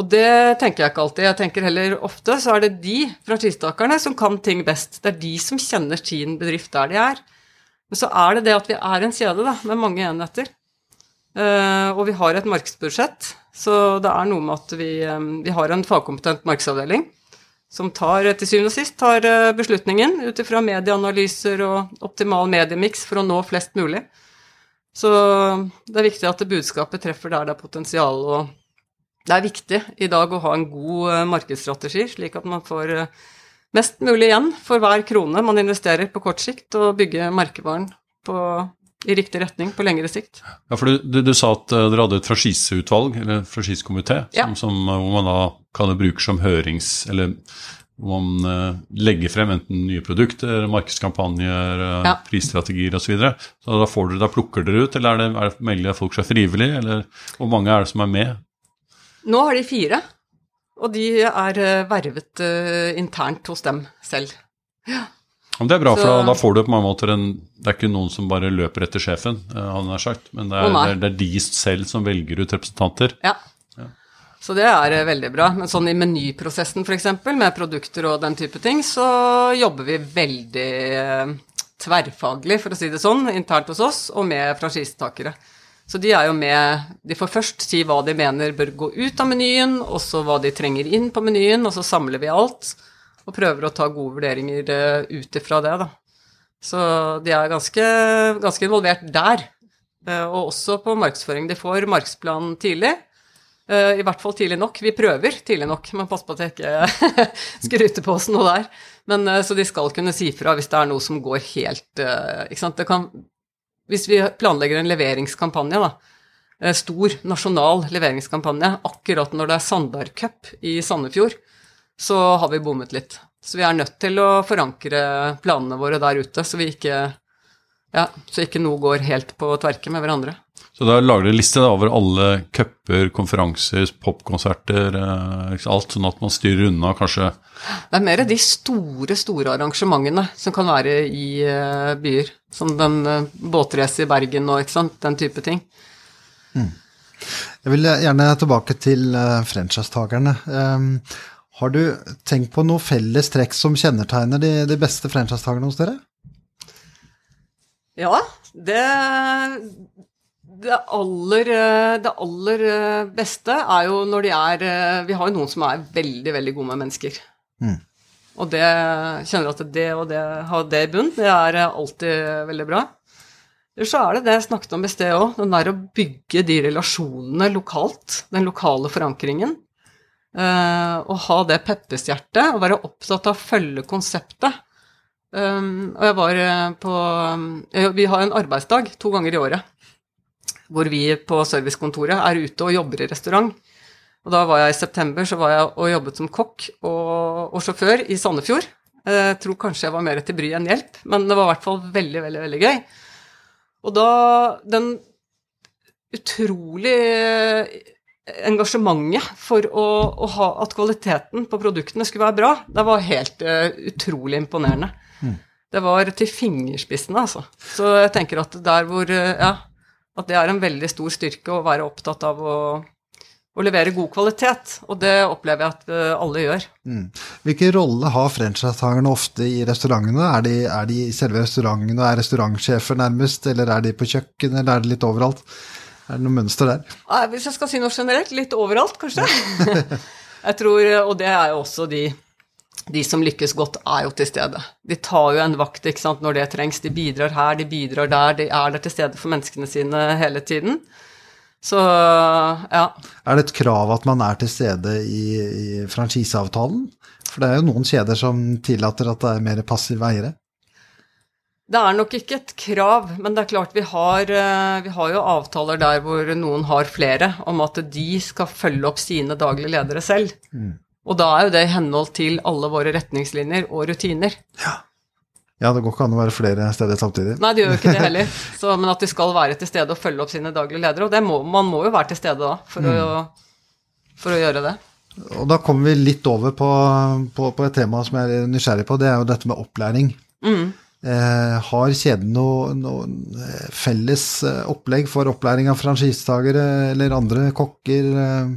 Og det tenker jeg ikke alltid. Jeg tenker heller ofte så er det de franchisetakerne som kan ting best. Det er de som kjenner sin bedrift der de er. Men så er det det at vi er en kjede da, med mange enheter. Uh, og vi har et markedsbudsjett, så det er noe med at vi, um, vi har en fagkompetent markedsavdeling som tar, til syvende og sist tar uh, beslutningen ut ifra medieanalyser og optimal mediemiks for å nå flest mulig. Så det er viktig at budskapet treffer der det er potensial. Og det er viktig i dag å ha en god markedsstrategi, slik at man får eh, mest mulig igjen for hver krone man investerer på kort sikt, og bygge merkevaren på, i riktig retning på lengre sikt. Ja, for Du, du, du sa at dere hadde et franchiseutvalg, eller franchisekomité, ja. hvor man da kan bruke som hørings... Eller hvor man uh, legger frem enten nye produkter, markedskampanjer, ja. prisstrategier osv. Så, videre. så da, får dere, da plukker dere ut, eller er det, er det melder folk seg frivillig, eller hvor mange er det som er med? Nå har de fire, og de er uh, vervet internt hos dem selv. Ja. Det er bra, så, for da, får du på mange måter en Det er ikke noen som bare løper etter sjefen, han har sagt, men det er, det er, det er de selv som velger ut representanter. Ja. Så det er eh, veldig bra. Men sånn i menyprosessen f.eks., med produkter og den type ting, så jobber vi veldig eh, tverrfaglig, for å si det sånn, internt hos oss, og med franchisetakere. Så de er jo med De får først si hva de mener bør gå ut av menyen, og så hva de trenger inn på menyen, og så samler vi alt. Og prøver å ta gode vurderinger eh, ut ifra det, da. Så de er ganske, ganske involvert der. Og også på markedsføring. De får markedsplan tidlig. Uh, I hvert fall tidlig nok. Vi prøver tidlig nok, men pass på at jeg ikke skryter på oss noe der. Men, så de skal kunne si fra hvis det er noe som går helt Ikke sant. Kan, hvis vi planlegger en leveringskampanje, da, stor nasjonal leveringskampanje, akkurat når det er Sandar i Sandefjord, så har vi bommet litt. Så vi er nødt til å forankre planene våre der ute, så, vi ikke, ja, så ikke noe går helt på tverke med hverandre. Så da lager dere liste over alle cuper, konferanser, popkonserter, eh, alt, sånn at man styrer unna kanskje Det er mer de store, store arrangementene som kan være i uh, byer. Som den uh, båtrace i Bergen og ikke sant, den type ting. Mm. Jeg vil gjerne tilbake til franchisetakerne. Um, har du tenkt på noe felles trekk som kjennetegner de, de beste franchisetakerne hos dere? Ja, det det aller, eh, det aller, eh, beste er jo når de er eh, Vi har jo noen som er veldig, veldig gode med mennesker. Mm. Og det kjenner at det og det ha det i bunn, det er alltid veldig bra. Ellers så er det det jeg snakket om i sted òg, den der å bygge de relasjonene lokalt. Den lokale forankringen. og ha det Peppes-hjertet, og være opptatt av å følge konseptet. Um, og jeg var på Vi har en arbeidsdag to ganger i året hvor vi på servicekontoret er ute og jobber i restaurant. Og da var jeg i september så var jeg og jobbet som kokk og, og sjåfør i Sandefjord. Jeg tror kanskje jeg var mer til bry enn hjelp, men det var i hvert fall veldig, veldig, veldig gøy. Og da Den utrolig engasjementet for å, å ha, at kvaliteten på produktene skulle være bra, det var helt uh, utrolig imponerende. Mm. Det var til fingerspissene, altså. Så jeg tenker at der hvor uh, Ja, at det er en veldig stor styrke å være opptatt av å, å levere god kvalitet. Og det opplever jeg at eh, alle gjør. Mm. Hvilken rolle har franchisetakerne ofte i restaurantene? Er de, er de i selve restauranten og er restaurantsjefer nærmest, eller er de på kjøkkenet, eller er det litt overalt? Er det noe mønster der? Hvis jeg skal si noe generelt, litt overalt, kanskje. jeg tror, og det er jo også de de som lykkes godt, er jo til stede. De tar jo en vakt ikke sant, når det trengs. De bidrar her, de bidrar der. De er der til stede for menneskene sine hele tiden. Så ja. Er det et krav at man er til stede i, i franchiseavtalen? For det er jo noen kjeder som tillater at det er mer passive eiere. Det er nok ikke et krav, men det er klart vi har, eh, vi har jo avtaler der hvor noen har flere, om at de skal følge opp sine daglige ledere selv. Mm. Og da er jo det i henhold til alle våre retningslinjer og rutiner. Ja. ja. det går ikke an å være flere steder samtidig. Nei, det gjør jo ikke det heller. Så, men at de skal være til stede og følge opp sine daglige ledere. Og må, man må jo være til stede da for, mm. å, for å gjøre det. Og da kommer vi litt over på, på, på, et tema som jeg er nysgjerrig på, det er jo dette med opplæring. Mm. Eh, har kjeden noe, noe, felles eh, opplegg for opplæring av franchisetakere eller andre kokker eh,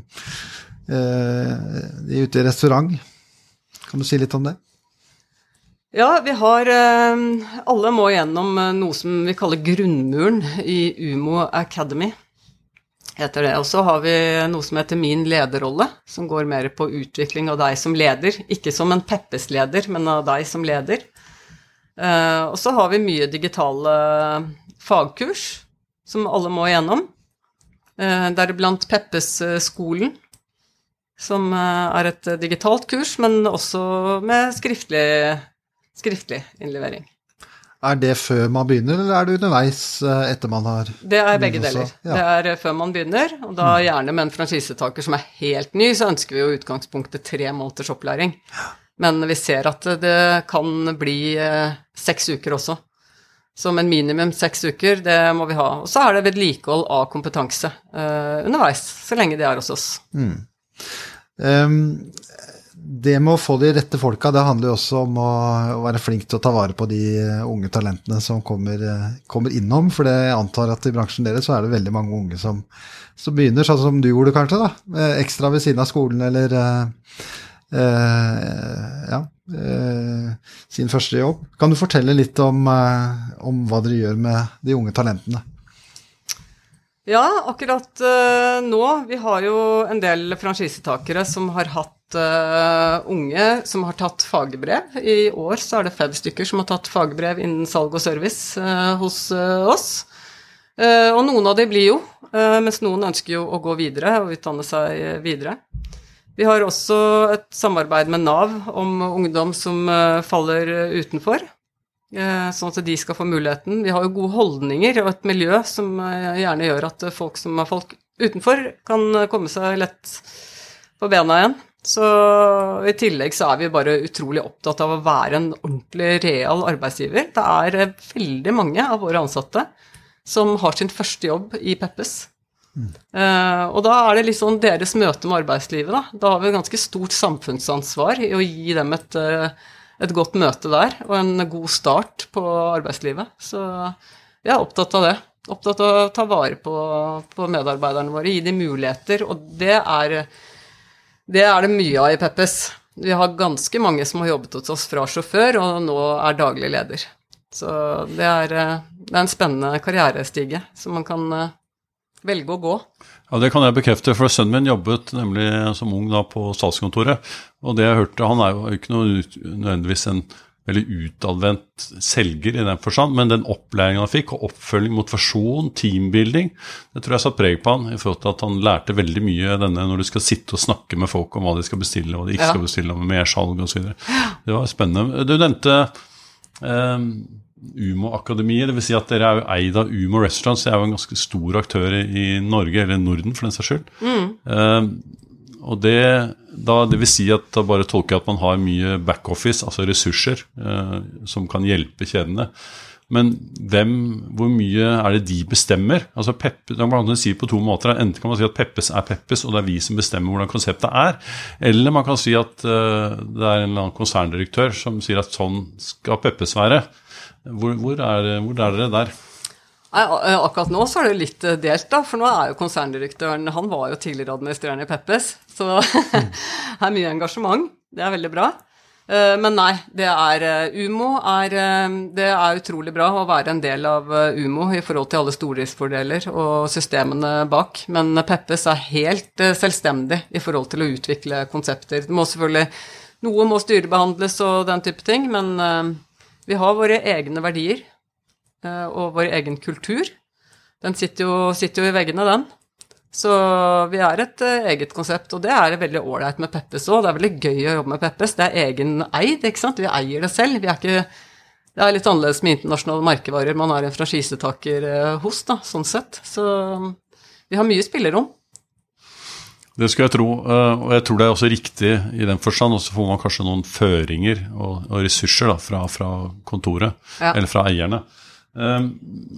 eh, ute i restaurant? Kan du si litt om det? Ja, vi har Alle må gjennom noe som vi kaller grunnmuren i Umo Academy. Heter det. Og så har vi noe som heter Min lederrolle, som går mer på utvikling av deg som leder. Ikke som en Peppes-leder, men av deg som leder. Og så har vi mye digitale fagkurs som alle må igjennom. Uh, Deriblant Peppes-skolen, som uh, er et digitalt kurs, men også med skriftlig, skriftlig innlevering. Er det før man begynner, eller er det underveis etter man har Det er begge deler. Ja. Det er før man begynner, og da mm. gjerne med en franchisetaker som er helt ny, så ønsker vi jo utgangspunktet tre måneders opplæring. Men vi ser at det kan bli eh, seks uker også. Som en minimum seks uker, det må vi ha. Og så er det vedlikehold av kompetanse underveis, så lenge de er hos oss. Mm. Um, det med å få de rette folka, det handler jo også om å, være flink til å ta vare på de unge talentene som kommer, kommer innom. For jeg antar at i bransjen deres så er det veldig mange unge som, som begynner, sånn som du gjorde kanskje, da. Eh, ekstra ved siden av skolen eller uh, Eh, ja, eh, sin første jobb. Kan du fortelle litt om, eh, om hva dere gjør med de unge talentene? Ja, akkurat uh, nå. Vi har jo en del franchisetakere som har hatt uh, unge som har tatt fagbrev. I år så er det fem stykker som har tatt fagbrev innen salg og service uh, hos oss. og noen av de blir jo, mens noen ønsker jo å gå videre og utdanne seg videre. Vi har også et samarbeid med Nav om ungdom som eh, faller utenfor, eh, sånn at de skal få muligheten. Vi har jo gode holdninger og et miljø som eh, gjerne gjør at folk som er folk utenfor, kan komme seg lett på bena igjen. Så i tillegg så er vi bare utrolig opptatt av å være en ordentlig real arbeidsgiver. Det er veldig mange av våre ansatte som har sin første jobb i Peppes. Uh, og da er det liksom deres møte med arbeidslivet, da. Da har vi et ganske stort samfunnsansvar i å gi dem et, uh, et, godt møte der, og en god start på arbeidslivet. Så jeg er opptatt av det. Opptatt av å ta vare på, på medarbeiderne våre, gi dem muligheter, og det er, det er det mye av i Peppes. Vi har ganske mange som har jobbet hos oss fra sjåfør, og nå er daglig leder. Så det er, eh, det er en spennende karrierestige som man kan velge å gå. Ja, Det kan jeg bekrefte, for sønnen min jobbet nemlig som ung da på statskontoret. Og det jeg hørte, han er jo ikke noe, nødvendigvis en veldig utadvendt selger i den forstand, men den opplæringen han fikk, og oppfølging, motivasjon, teambuilding, det tror jeg satt preg på han i forhold til at han lærte veldig mye denne når du skal sitte og snakke med folk om hva de skal bestille, hva de ikke ja. skal bestille, med mersalg osv. Det var spennende. Du nevnte eh, Umo-akademiet. Dvs. Si at dere er jo eid av Umo Restaurants. Det er jo en ganske stor aktør i Norge, eller Norden for den saks skyld. Mm. Uh, og det, da, det vil si at da bare tolker jeg at man har mye backoffice, altså ressurser, uh, som kan hjelpe kjedene. Men hvem, hvor mye er det de bestemmer? Altså Peppe, da kan man si på to måter. Enten kan man si at Peppes er Peppes, og det er vi som bestemmer hvordan konseptet er. Eller man kan si at uh, det er en eller annen konserndirektør som sier at sånn skal Peppes være. Hvor, hvor, er, hvor er dere der? Nei, akkurat nå så er det litt eh, delt, da. For nå er jo konserndirektøren Han var jo tidligere administrerende i Peppes, så det er mye engasjement. Det er veldig bra. Eh, men nei, det er eh, Umo er Det er utrolig bra å være en del av Umo i forhold til alle stordriftsfordeler og systemene bak. Men Peppes er helt selvstendig i forhold til å utvikle konsepter. Det må selvfølgelig Noe må styrebehandles og den type ting, men vi har våre egne verdier eh, og vår egen kultur. Den sitter jo, sitter jo, i veggene, den. Så vi er et uh, eget konsept, og det er veldig ålreit med Peppes òg. Det er veldig gøy å jobbe med Peppes. Det er egeneid, ikke sant. Vi eier det selv. Vi er ikke det er litt annerledes med internasjonale merkevarer man er en franchisetaker eh, hos, da, sånn sett. Så vi har mye spillerom. Det skulle jeg tro, eh, og jeg tror det er også riktig i den forstand. Og så får man kanskje noen føringer og, og ressurser da, fra, fra kontoret, ja. eller fra eierne. Um,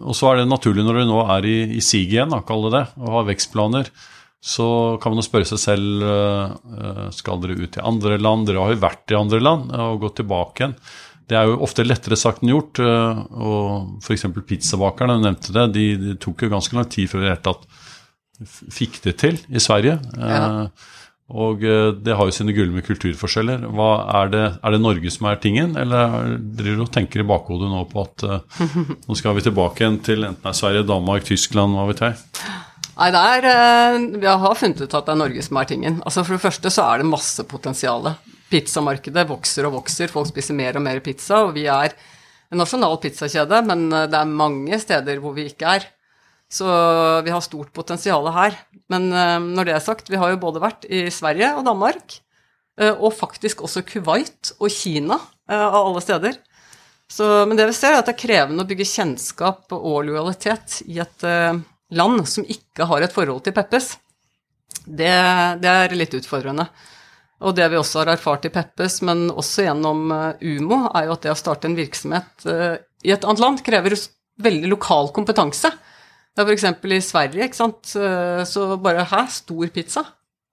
og så er det naturlig når du nå er i, i sig igjen, da, kall det det, og har vekstplaner, så kan man jo spørre seg selv uh, skal dere ut til andre land. Dere har jo vært i andre land og gått tilbake igjen. Det er jo ofte lettere sagt enn gjort. Uh, og F.eks. pizzabakerne nevnte det. De, de, tok jo ganske lang tid før i det hele tatt fikk det til i Sverige. Ja. Uh, og eh, det har jo sine gulme kulturforskjeller. Hva er, det, er det Norge som er tingen, eller driver du og tenker i bakhodet nå på at uh, nå skal vi tilbake igjen til enten det er Sverige, Danmark, Tyskland, hva vet jeg? Nei, det er Vi har funnet ut at det er Norge som er tingen. Altså For det første så er det masse potensial. Pizzamarkedet vokser og vokser, folk spiser mer og mer pizza, og vi er en nasjonal pizzakjede, men det er mange steder hvor vi ikke er. Så vi har stort potensial her. Men uh, når det er sagt, vi har jo både vært i Sverige og Danmark, uh, og faktisk også Kuwait og Kina, uh, av alle steder. Så, men det vi ser, er at det er krevende å bygge kjennskap og lojalitet i et land som ikke har et forhold til Peppes. Det, det, er litt utfordrende. Og det vi også har erfart i Peppes, men også gjennom Umo, er jo at det å starte en virksomhet i et annet land krever veldig lokal kompetanse. Det for f.eks. i Sverige, ikke sant, så bare Hæ, stor pizza?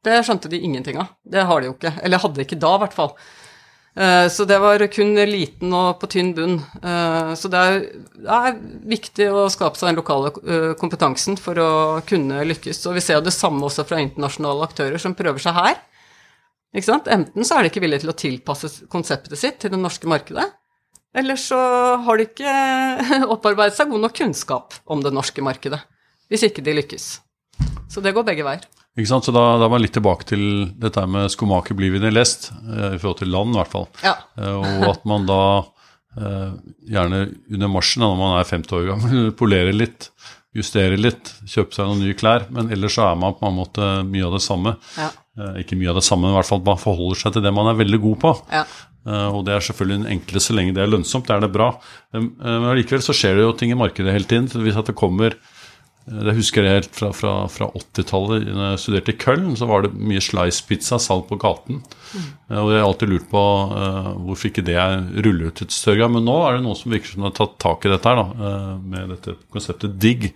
Det skjønte de ingenting av. Det har de jo ikke. Eller hadde ikke da, i hvert fall. Eh, så det var kun liten og på tynn bunn. Eh, så det er, det er viktig å skape seg den lokale eh, kompetansen for å kunne lykkes. Og vi ser jo det samme også fra internasjonale aktører som prøver seg her. Enten så er de ikke villige til å tilpasse konseptet sitt til det norske markedet, eller så har de ikke opparbeidet seg god nok kunnskap om det norske markedet. Hvis ikke de lykkes. Så det går begge veier. Ikke sant, så Da, da er man litt tilbake til dette med 'skomaker blir vi det lest', eh, i forhold til land i hvert fall. Ja. Eh, og at man da eh, gjerne under marsjen, når man er 50 år gammel, polerer litt, justerer litt, kjøper seg noen nye klær. Men ellers så er man på en måte mye av det samme. Ja. Ikke mye av det samme, men i hvert fall man forholder seg til det man er veldig god på. Ja. Eh, og det er selvfølgelig en enkle så lenge det er lønnsomt, det er det bra. Eh, men allikevel så skjer det jo ting i markedet hele tiden. Hvis at det kommer jeg det husker det helt fra, fra, fra 80-tallet. Da jeg studerte i Köln, så var det mye slice-pizza salg på gaten. Mm. Og jeg har alltid lurt på uh, hvorfor ikke det er rullet ut et større gang. Men nå er det noen som virker som har tatt tak i dette her, da, uh, med dette konseptet digg.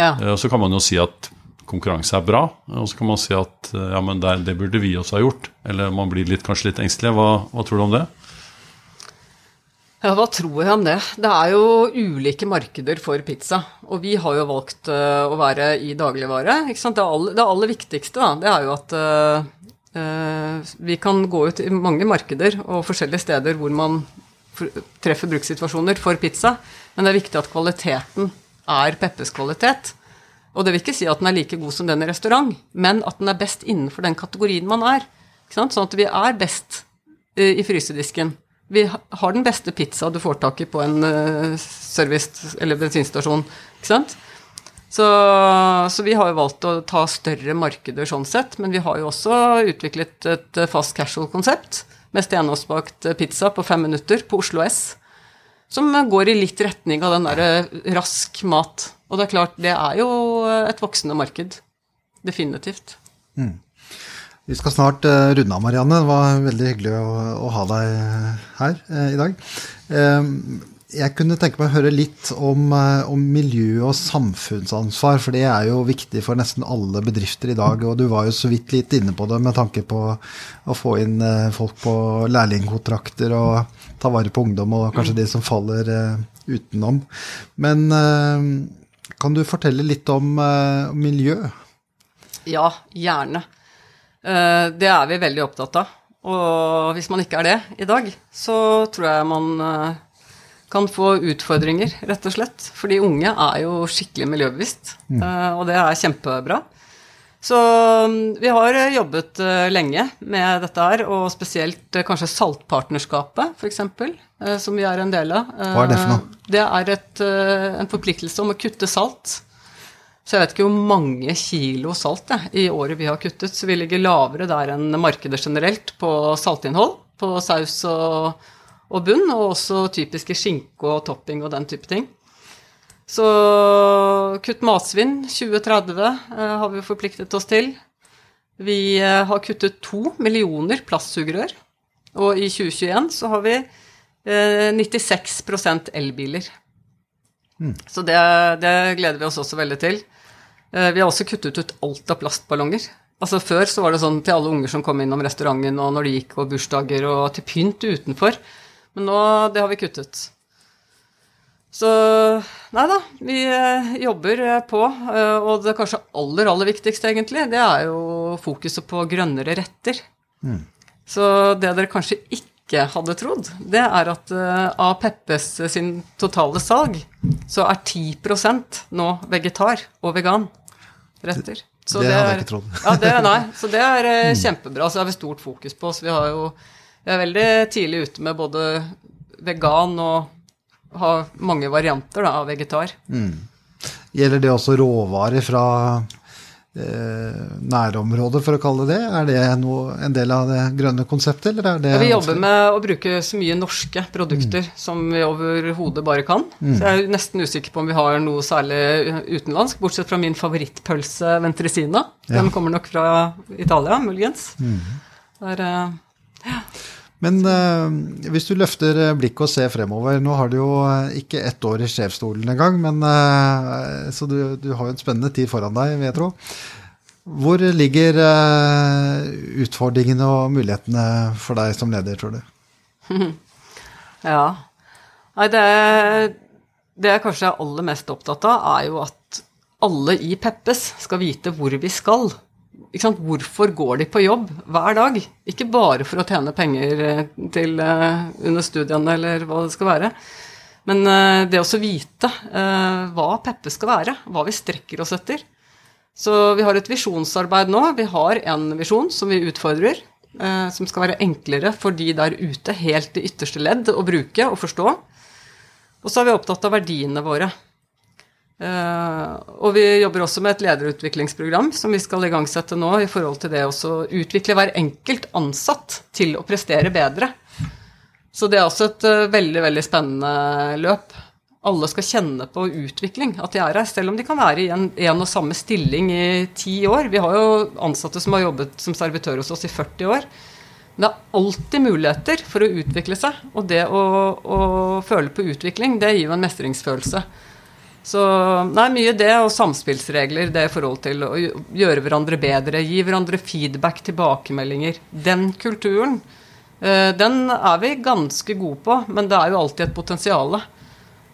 Ja. Uh, og så kan man jo si at konkurranse er bra. Og så kan man si at ja, men det, det burde vi også ha gjort. Eller man blir litt, kanskje litt engstelig. Hva, hva, tror du om det? Ja, hva tror jeg om det? Det er jo ulike markeder for pizza. Og vi har jo valgt uh, å være i dagligvare. Ikke sant? Det, aller, det aller viktigste da, det er jo at uh, vi kan gå ut i mange markeder og forskjellige steder hvor man treffer brukssituasjoner for pizza. Men det er viktig at kvaliteten er Peppes kvalitet. Og det vil ikke si at den er like god som den i restaurant, men at den er best innenfor den kategorien man er. Sånn at vi er best uh, i frysedisken. Vi har den beste pizza du får tak i på en uh, service- eller bensinstasjon. Ikke sant? Så, så, vi har jo valgt å ta større markeder sånn sett, men vi har jo også utviklet et fast casual-konsept med stenåsbakt pizza på fem minutter på Oslo S, som går i litt retning av den derre rask mat og det er klart, det er jo et voksende marked. Definitivt. Mm. Vi skal snart uh, runde av, Marianne. Det var veldig hyggelig å, å ha deg her uh, i dag. Um, jeg kunne tenke meg å høre litt om, om, miljø- og samfunnsansvar, for det er jo viktig for nesten alle bedrifter i dag. Og du var jo så vidt litt inne på det med tanke på å få inn folk på lærlingkontrakter og ta vare på ungdom og kanskje de som faller utenom. Men kan du fortelle litt om uh, miljø? Ja, gjerne. Det er vi veldig opptatt av. Og hvis man ikke er det i dag, så tror jeg man kan få utfordringer, rett og slett. For de unge er jo skikkelig miljøbevisst, mm. og det er kjempebra. Så um, vi har eh, jobbet eh, lenge med dette her, og spesielt eh, kanskje Saltpartnerskapet, f.eks., som vi er en del av. Hva er det for noe? Det er et, en forpliktelse om å kutte salt. Så jeg vet ikke hvor mange kilo salt det, i året vi har kuttet, så vi ligger lavere der enn markedet generelt på saltinnhold på saus og, og bunn, og også typiske skinke og topping og den type ting. Så kutt matsvinn 2030 eh, har vi forpliktet oss til. Vi eh, har kuttet to millioner plastsugerør, og i 2021 så har vi eh, 96% elbiler. Mm. Så det, det, gleder vi oss også veldig til. Eh, vi har også kuttet ut alt av plastballonger. Altså Før så var det sånn til alle unger som kom innom restauranten, og når de gikk, og bursdager, og til pynt utenfor. Men nå, det har vi kuttet. Så nei da, vi eh, jobber eh, på. Eh, og det kanskje aller, aller viktigste, egentlig, det er jo fokuset på grønnere retter. Mm. Så det dere kanskje ikke hadde trodd, det er at av Peppes sin totale salg, så er 10% nå vegetar og vegan retter. Så det, hadde jeg ikke trodd. ja, det, nei, så det er mm. kjempebra. Så har vi stort fokus på. Så vi har jo vi er veldig tidlig ute med både vegan og har mange varianter da, av vegetar. Mm. Gjelder det også råvarer fra eh, nærområdet, for å kalle det det? Er det noe, en del av det grønne konseptet, eller er det ja, Vi jobber med å bruke så mye norske produkter mm. som vi overhodet bare kan. Mm. Så jeg er nesten usikker på om vi har noe særlig utenlandsk, bortsett fra min favorittpølse ventresina. Den kommer nok fra Italia, muligens. Mm. Der, eh, ja. Men uh, hvis du løfter eh, blikket og ser fremover Nå har du jo eh, ikke ett år i sjefsstolen engang, men uh, så du, du, har jo en spennende tid foran deg, vil jeg tro. Hvor ligger uh, utfordringene og mulighetene for deg som leder, tror du? ja. Nei, det, det jeg kanskje er aller mest opptatt av, er jo at alle i Peppes skal vite hvor vi skal. Hvorfor går de på jobb hver dag? Ikke bare for å tjene penger eh, til, uh, under studiene eller hva det skal være. Men uh, det å vite hva Peppe skal være, hva vi strekker oss etter. Så vi har et visjonsarbeid nå. Vi har en visjon som vi utfordrer. som skal være enklere for de der ute, helt i ytterste ledd, å bruke og forstå. Og så er vi opptatt av verdiene våre. Uh, og vi jobber også med et lederutviklingsprogram som vi skal igangsette nå i forhold til det å utvikle hver enkelt ansatt til å prestere bedre. Så det er også et uh, veldig, veldig spennende løp. Alle skal kjenne på utvikling, at de er her, selv om de kan være i en, en og samme stilling i ti år. Vi har jo ansatte som har jobbet som servitør hos oss i 40 år. Men det er alltid muligheter for å utvikle seg, og det å, å føle på utvikling, det gir jo en mestringsfølelse. Så nei, mye det, og samspillsregler, det i forhold til å gjøre hverandre bedre, gi hverandre feedback, tilbakemeldinger. Den kulturen, eh, den er vi ganske gode på, men det er jo alltid et potensial.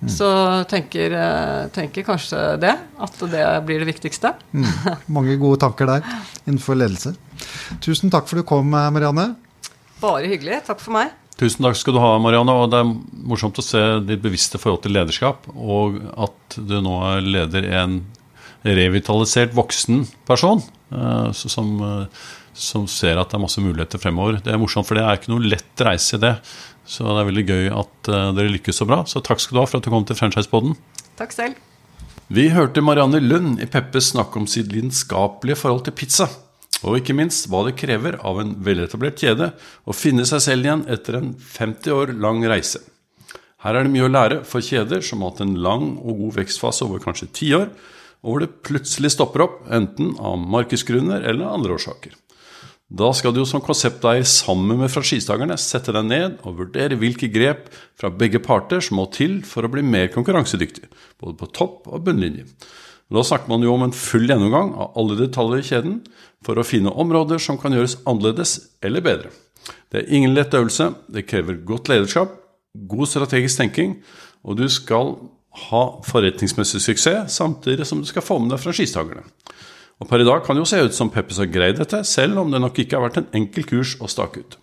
Mm. Så tenker, eh, tenker kanskje det, at det blir det viktigste. Mm. Mange gode tanker der innenfor ledelse. Tusen takk for at du kom, Marianne. Bare hyggelig. Takk for meg. Tusen takk skal du ha, Marianne. og Det er morsomt å se ditt bevisste forhold til lederskap, og at du nå leder en revitalisert voksen person uh, som, uh, som, ser at det er masse muligheter fremover. Det er morsomt, for det er ikke noe lett reise i det. Så det er veldig gøy at uh, dere lykkes så bra. Så takk skal du ha for at du kom til Franchiseboden. Takk selv. Vi hørte Marianne Lund i Peppes snakke om sitt lidenskapelige forhold til pizza og ikke minst hva det krever av en veletablert kjede å finne seg selv igjen etter en 50 år lang reise. Her er det mye å lære for kjeder som har hatt en lang og god vekstfase over kanskje ti år, og hvor det plutselig stopper opp, enten av markedsgrunner eller andre årsaker. Da skal du som konsepteier sammen med franchisetakerne sette deg ned og vurdere hvilke grep fra begge parter som må til for å bli mer konkurransedyktig, både på topp og bunnlinje. Da snakker man jo om en full gjennomgang av alle detaljer i kjeden for å finne områder som kan gjøres annerledes eller bedre. Det er ingen lett øvelse, det krever godt lederskap, god strategisk tenking, og du skal ha forretningsmessig suksess samtidig som du skal få med deg franchisetakerne. Og Per i dag kan det jo se ut som Peppes har greid dette, selv om det nok ikke har vært en enkel kurs å stake ut.